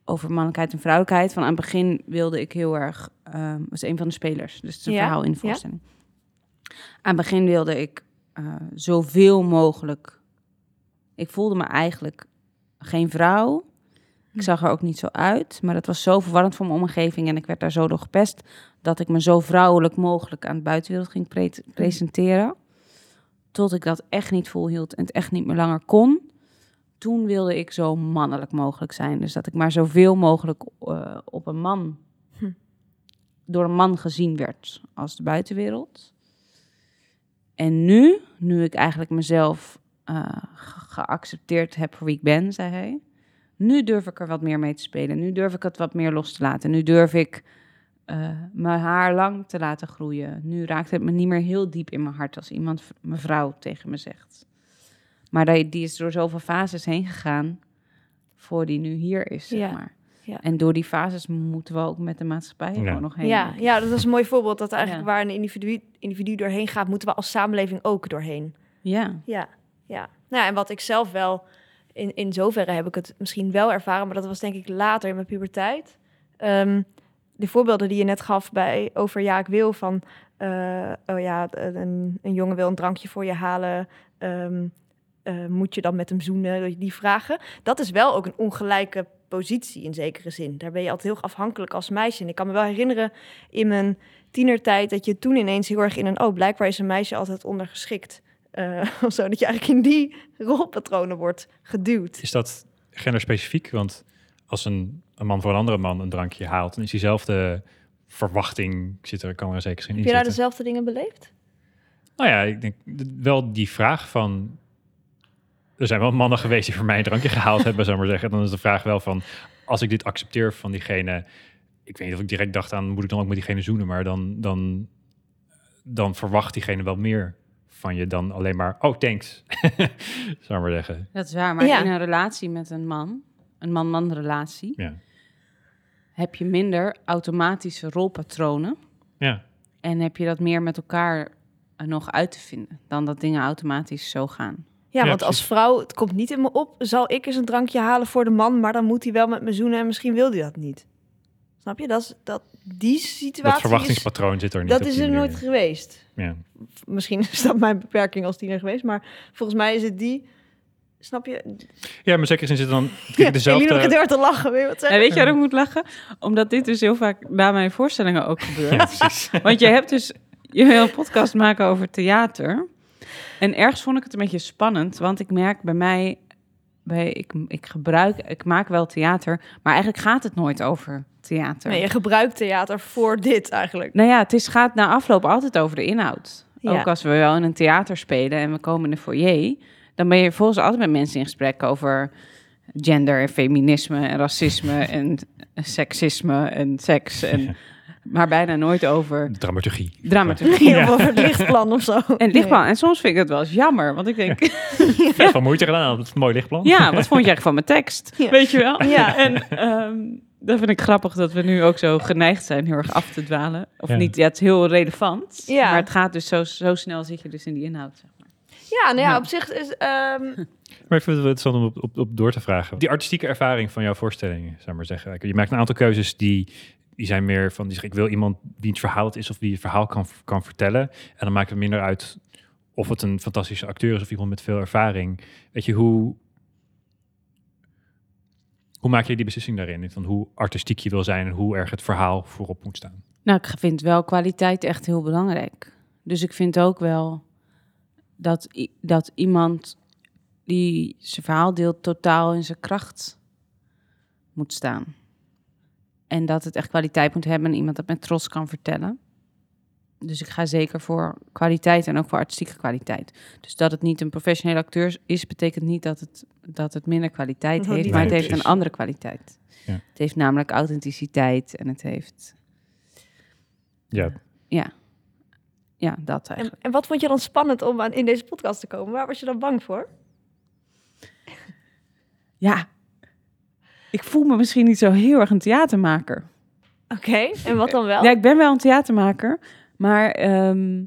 over mannelijkheid en vrouwelijkheid. Van aan het begin wilde ik heel erg, ehm was een van de spelers, dus het is een Ja, verhaal in de voorstelling. Aan het begin wilde ik eh, zoveel mogelijk. Ik voelde me eigenlijk geen vrouw. Ik zag er ook niet zo uit, maar het was zo verwarrend voor mijn omgeving en ik werd daar zo door gepest dat ik me zo vrouwelijk mogelijk aan de buitenwereld ging pre- presenteren. Tot ik dat echt niet volhield en het echt niet meer langer kon. Toen wilde ik zo mannelijk mogelijk zijn. Dus dat ik maar zoveel mogelijk eh, op een man, Hm. door een man gezien werd als de buitenwereld. En nu, nu ik eigenlijk mezelf eh, ge- geaccepteerd heb voor wie ik ben, zei hij. Nu durf ik er wat meer mee te spelen. Nu durf ik het wat meer los te laten. Nu durf ik eh, mijn haar lang te laten groeien. Nu raakt het me niet meer heel diep in mijn hart als iemand mevrouw tegen me zegt. Maar die, die is door zoveel fases heen gegaan voor die nu hier is, zeg Ja, maar. Ja. En door die fases moeten we ook met de maatschappij Ja. gewoon nog heen. Ja, ja, dat is een mooi voorbeeld. Dat eigenlijk Ja. waar een individu, individu doorheen gaat, moeten we als samenleving ook doorheen. ja. Ja, ja. Nou, ja, en wat ik zelf wel, in, in zoverre heb ik het misschien wel ervaren, maar dat was denk ik later in mijn puberteit. Ehm, de voorbeelden die je net gaf bij over ja, ik wil van, eh, oh ja, een, een jongen wil een drankje voor je halen. ehm, eh, moet je dan met hem zoenen? Die vragen. Dat is wel ook een ongelijke positie in zekere zin. Daar ben je altijd heel afhankelijk als meisje. En ik kan me wel herinneren in mijn tienertijd dat je toen ineens heel erg in een oh, blijkbaar is een meisje altijd ondergeschikt. Eh, of zo, dat je eigenlijk in die rolpatronen wordt geduwd. Is dat genderspecifiek? Want als een, een man voor een andere man een drankje haalt, dan is diezelfde verwachting, zit er, kan er zeker geen in Heb je daar dezelfde dingen beleefd? Nou ja, ik denk wel die vraag van... Er zijn wel mannen geweest die voor mij een drankje gehaald hebben, zou ik maar zeggen. Dan is de vraag wel van, als ik dit accepteer van diegene... Ik weet niet of ik direct dacht aan, moet ik dan ook met diegene zoenen? Maar dan, dan, dan verwacht diegene wel meer van je dan alleen maar... Oh, thanks, zou maar zeggen. Dat is waar, maar Ja. in een relatie met een man, een man-man relatie, Ja, heb je minder automatische rolpatronen. ja. En heb je dat meer met elkaar eh, nog uit te vinden dan dat dingen automatisch zo gaan. Ja, Ja, want als vrouw, het komt niet in me op, zal ik eens een drankje halen voor de man, maar dan moet hij wel met me zoenen en misschien wil hij dat niet. Snap je? Dat, is, dat die situatie Dat is, verwachtingspatroon zit er niet dat op is er nooit geweest. Ja. Misschien is dat mijn beperking als tiener geweest, maar volgens mij is het die... Snap je? ja, maar zeker zin zit dan Ja, dezelfde... Heel hard te lachen, weet je wat weet je waarom ik moet lachen? Omdat dit dus heel vaak na mijn voorstellingen ook gebeurt. Want je hebt dus, je wil een podcast maken over theater. En ergens vond ik het een beetje spannend, want ik merk bij mij, bij, ik, ik gebruik, ik maak wel theater, maar eigenlijk gaat het nooit over theater. Nee, je gebruikt theater voor dit eigenlijk. Nou ja, het is, gaat na afloop altijd over de inhoud. Ja. Ook als we wel in een theater spelen en we komen in de foyer, dan ben je volgens altijd met mensen in gesprek over gender en feminisme en racisme en seksisme en seks. En, maar bijna nooit over Dramaturgie. dramaturgie. Of over het lichtplan of zo. En lichtplan. En soms vind ik het wel eens jammer, want ik denk, Vet van moeite gedaan, dat is een mooi lichtplan. ja, wat vond je eigenlijk van mijn tekst? Ja. Weet je wel? Ja. En ehm dat vind ik grappig dat we nu ook zo geneigd zijn heel erg af te dwalen. Of Ja. niet, ja, het is heel relevant. Ja. Maar het gaat dus zo, zo snel zit je dus in die inhoud. Zeg maar. Ja, nou ja, Ja. op zich is... ehm, Maar ik vind het wel interessant om op, op, op door te vragen. Die artistieke ervaring van jouw voorstelling, zou ik maar zeggen. Je maakt een aantal keuzes die die zijn meer van, die zeggen, ik wil iemand die het verhaal het is of die het verhaal kan, kan vertellen. En dan maakt het minder uit of het een fantastische acteur is of iemand met veel ervaring. Weet je, hoe, hoe maak je die beslissing daarin? Van hoe artistiek je wil zijn en hoe erg het verhaal voorop moet staan? Nou, ik vind wel kwaliteit echt heel belangrijk. Dus ik vind ook wel dat, dat iemand die zijn verhaal deelt totaal in zijn kracht moet staan. En dat het echt kwaliteit moet hebben en iemand dat met trots kan vertellen. Dus ik ga zeker voor kwaliteit en ook voor artistieke kwaliteit. Dus dat het niet een professionele acteur is, betekent niet dat het, dat het minder kwaliteit Oh, heeft, maar het heeft een andere kwaliteit. Ja. Het heeft namelijk authenticiteit en het heeft, Ja, ja, ja dat En, eigenlijk. en wat vond je dan spannend om aan, in deze podcast te komen? Waar was je dan bang voor? Ja, ik voel me misschien niet zo heel erg een theatermaker. Oké, en wat dan wel? Ja, ik ben wel een theatermaker, maar ehm,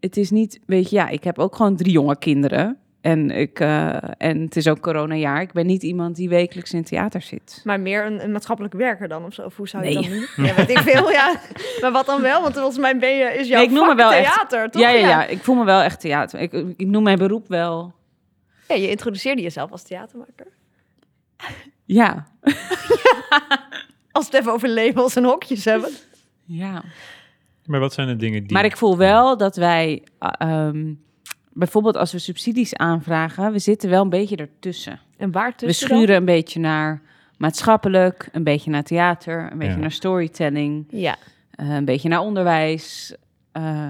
het is niet, weet je, ja, ik heb ook gewoon drie jonge kinderen. En, ik, eh, en het is ook coronajaar. Ik ben niet iemand die wekelijks in theater zit. Maar meer een, een maatschappelijk werker dan of zo? Of hoe zou je Nee. dat noemen? Ja, weet ik veel, ja. Maar wat dan wel? Want volgens mij ben je, is jouw Nee, ik noem me wel echt- theater, toch? Ja, ja, ja, ik voel me wel echt theater. Ik, ik noem mijn beroep wel, Ja, je introduceerde jezelf als theatermaker. Ja. Als we het even over labels en hokjes hebben. ja. maar wat zijn de dingen die... Maar ik voel wel dat wij, uh, ehm, bijvoorbeeld als we subsidies aanvragen, we zitten wel een beetje ertussen. En waar We tussen dan? schuren een beetje naar maatschappelijk, een beetje naar theater, een beetje Ja. naar storytelling, Ja. eh, een beetje naar onderwijs. Eh,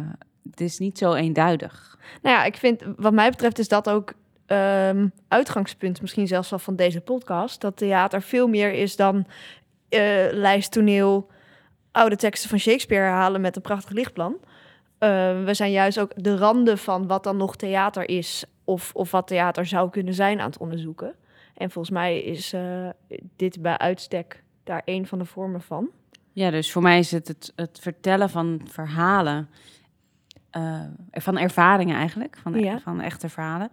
het is niet zo eenduidig. Nou ja, ik vind, wat mij betreft is dat ook ehm, uitgangspunt misschien zelfs wel van deze podcast. Dat theater veel meer is dan eh lijsttoneel, oude teksten van Shakespeare herhalen met een prachtig lichtplan. Eh, we zijn juist ook de randen van wat dan nog theater is of, of wat theater zou kunnen zijn aan het onderzoeken. En volgens mij is eh, dit bij uitstek daar een van de vormen van. Ja, dus voor mij is het het, het vertellen van verhalen, eh, van ervaringen eigenlijk, van, Ja. van echte verhalen.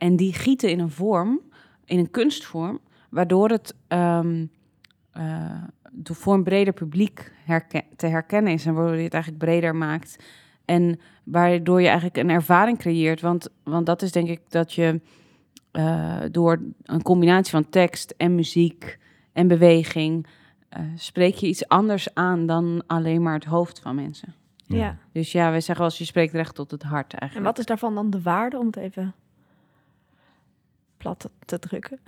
En die gieten in een vorm, in een kunstvorm, waardoor het ehm, eh, door- voor een breder publiek herken- te herkennen is en waardoor je het eigenlijk breder maakt. En waardoor je eigenlijk een ervaring creëert. Want, want dat is denk ik dat je eh, door een combinatie van tekst en muziek en beweging eh, spreek je iets anders aan dan alleen maar het hoofd van mensen. Ja. Dus ja, wij zeggen wel eens, je spreekt recht tot het hart En eigenlijk. wat is daarvan dan de waarde, om het even plat te- drukken?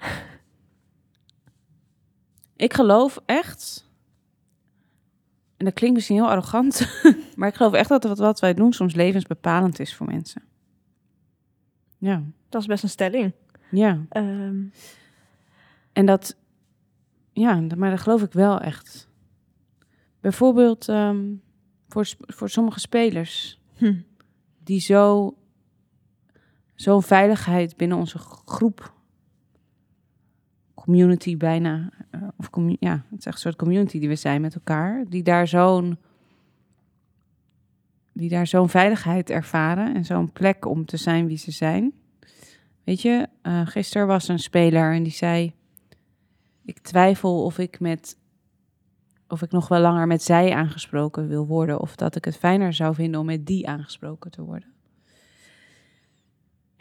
Ik geloof echt, en dat klinkt misschien heel arrogant, maar ik geloof echt dat wat, wij doen soms levensbepalend is voor mensen. Ja, Dat is best een stelling. ja. Ehm, En dat, ja, maar dat geloof ik wel echt. Bijvoorbeeld ehm, voor, voor sommige spelers hm. die zo, zo'n veiligheid binnen onze groep, community bijna, eh, of ja, het is echt een soort community die we zijn met elkaar, die daar zo'n die daar zo'n veiligheid ervaren en zo'n plek om te zijn wie ze zijn. Weet je, eh gisteren was een speler en die zei: Ik twijfel of ik met of ik nog wel langer met zij aangesproken wil worden, of dat ik het fijner zou vinden om met die aangesproken te worden.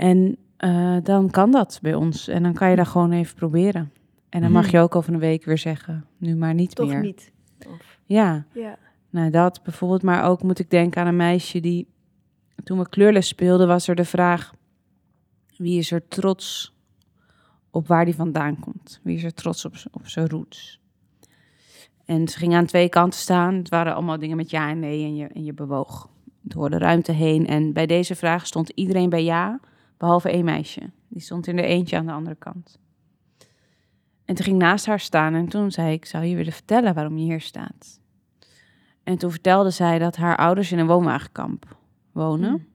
En eh, dan kan dat bij ons en dan kan je dat gewoon even proberen. En dan mag Mhm. je ook over een week weer zeggen: Nu maar niet toch meer. niet. Of, Ja, ja. nou, dat bijvoorbeeld, maar ook moet ik denken aan een meisje die, toen we kleurles speelden, was er de vraag: wie is er trots op waar die vandaan komt? Wie is er trots op, op zijn roots? En ze ging aan twee kanten staan. Het waren allemaal dingen met ja en nee en je, en je bewoog door de ruimte heen. En bij deze vraag stond iedereen bij ja, behalve één meisje. Die stond in er eentje aan de andere kant. En toen ging naast haar staan en toen zei ik, zou je willen vertellen waarom je hier staat? En toen vertelde zij dat haar ouders in een woonwagenkamp wonen. Hmm.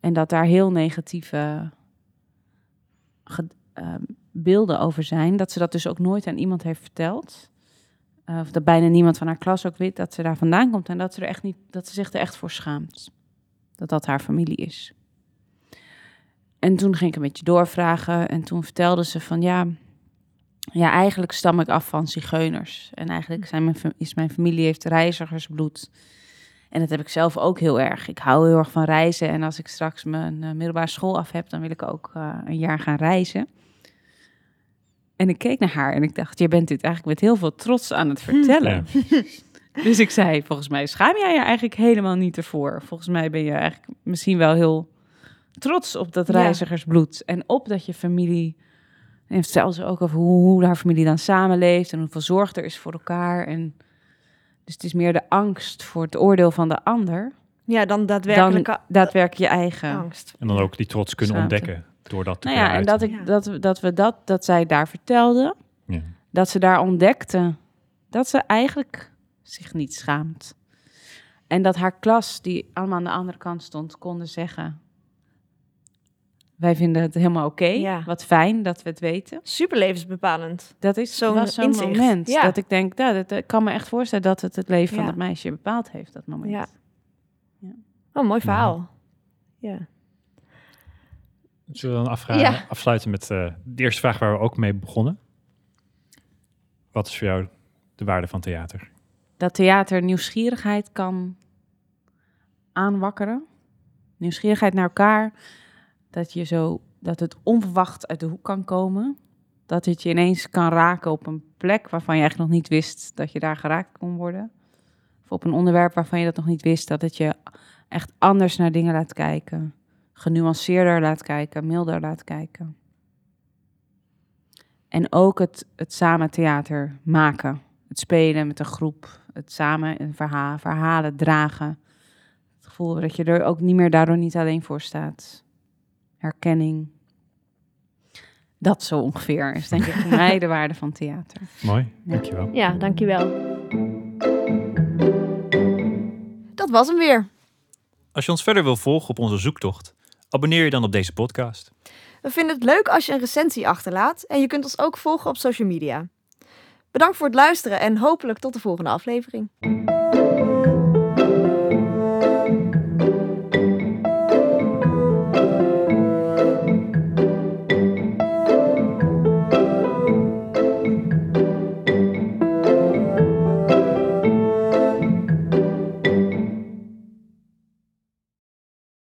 En dat daar heel negatieve ge- eh, beelden over zijn. Dat ze dat dus ook nooit aan iemand heeft verteld. Eh, of dat bijna niemand van haar klas ook weet dat ze daar vandaan komt. En dat ze, er echt niet, dat ze zich er echt voor schaamt. Dat dat haar familie is. En toen ging ik een beetje doorvragen. En toen vertelde ze van ja, ja, eigenlijk stam ik af van zigeuners. En eigenlijk zijn mijn, is mijn familie heeft reizigersbloed. En dat heb ik zelf ook heel erg. Ik hou heel erg van reizen. En als ik straks mijn eh, middelbare school af heb, dan wil ik ook eh, een jaar gaan reizen. En ik keek naar haar en ik dacht, je bent dit eigenlijk met heel veel trots aan het vertellen. Dus ik zei, volgens mij schaam jij je eigenlijk helemaal niet ervoor. Volgens mij ben je eigenlijk misschien wel heel trots op dat Ja. reizigersbloed. En op dat je familie... En het vertelde ze ook over hoe, hoe haar familie dan samenleeft... en hoeveel zorg er is voor elkaar. En dus het is meer de angst voor het oordeel van de ander... Ja, dan daadwerkelijke dan daadwerkelijk je eigen... angst. En dan ook die trots kunnen Schaamte. ontdekken door dat te Nou ja, en dat, ik, dat, dat we dat, dat zij daar vertelde... Ja. dat ze daar ontdekte dat ze eigenlijk zich niet schaamt. En dat haar klas, die allemaal aan de andere kant stond, konden zeggen... Wij vinden het helemaal oké. Ja. Wat fijn dat we het weten. Super levensbepalend. Dat is Zo'n moment. Ja. Dat ik denk, nou, dat, ik kan me echt voorstellen dat het het leven van dat meisje bepaald heeft, dat moment. Ja. Oh, mooi verhaal. Ja. Zullen we dan afvragen, afsluiten met eh, de eerste vraag waar we ook mee begonnen? Wat is voor jou de waarde van theater? Dat theater nieuwsgierigheid kan aanwakkeren. Nieuwsgierigheid naar elkaar. Dat je zo dat het onverwacht uit de hoek kan komen. Dat het je ineens kan raken op een plek waarvan je eigenlijk nog niet wist dat je daar geraakt kon worden. Of op een onderwerp waarvan je dat nog niet wist. Dat het je echt anders naar dingen laat kijken. Genuanceerder laat kijken, milder laat kijken. En ook het, het samen theater maken. Het spelen met een groep. Het samen een verhaal, verhalen dragen. Het gevoel dat je er ook niet meer daardoor niet alleen voor staat. Herkenning. Dat zo ongeveer is denk ik voor mij de waarde van theater. Mooi, Ja. dankjewel. Ja, dankjewel. Dat was hem weer. Als je ons verder wil volgen op onze zoektocht, abonneer je dan op deze podcast. We vinden het leuk als je een recensie achterlaat en je kunt ons ook volgen op social media. Bedankt voor het luisteren en hopelijk tot de volgende aflevering.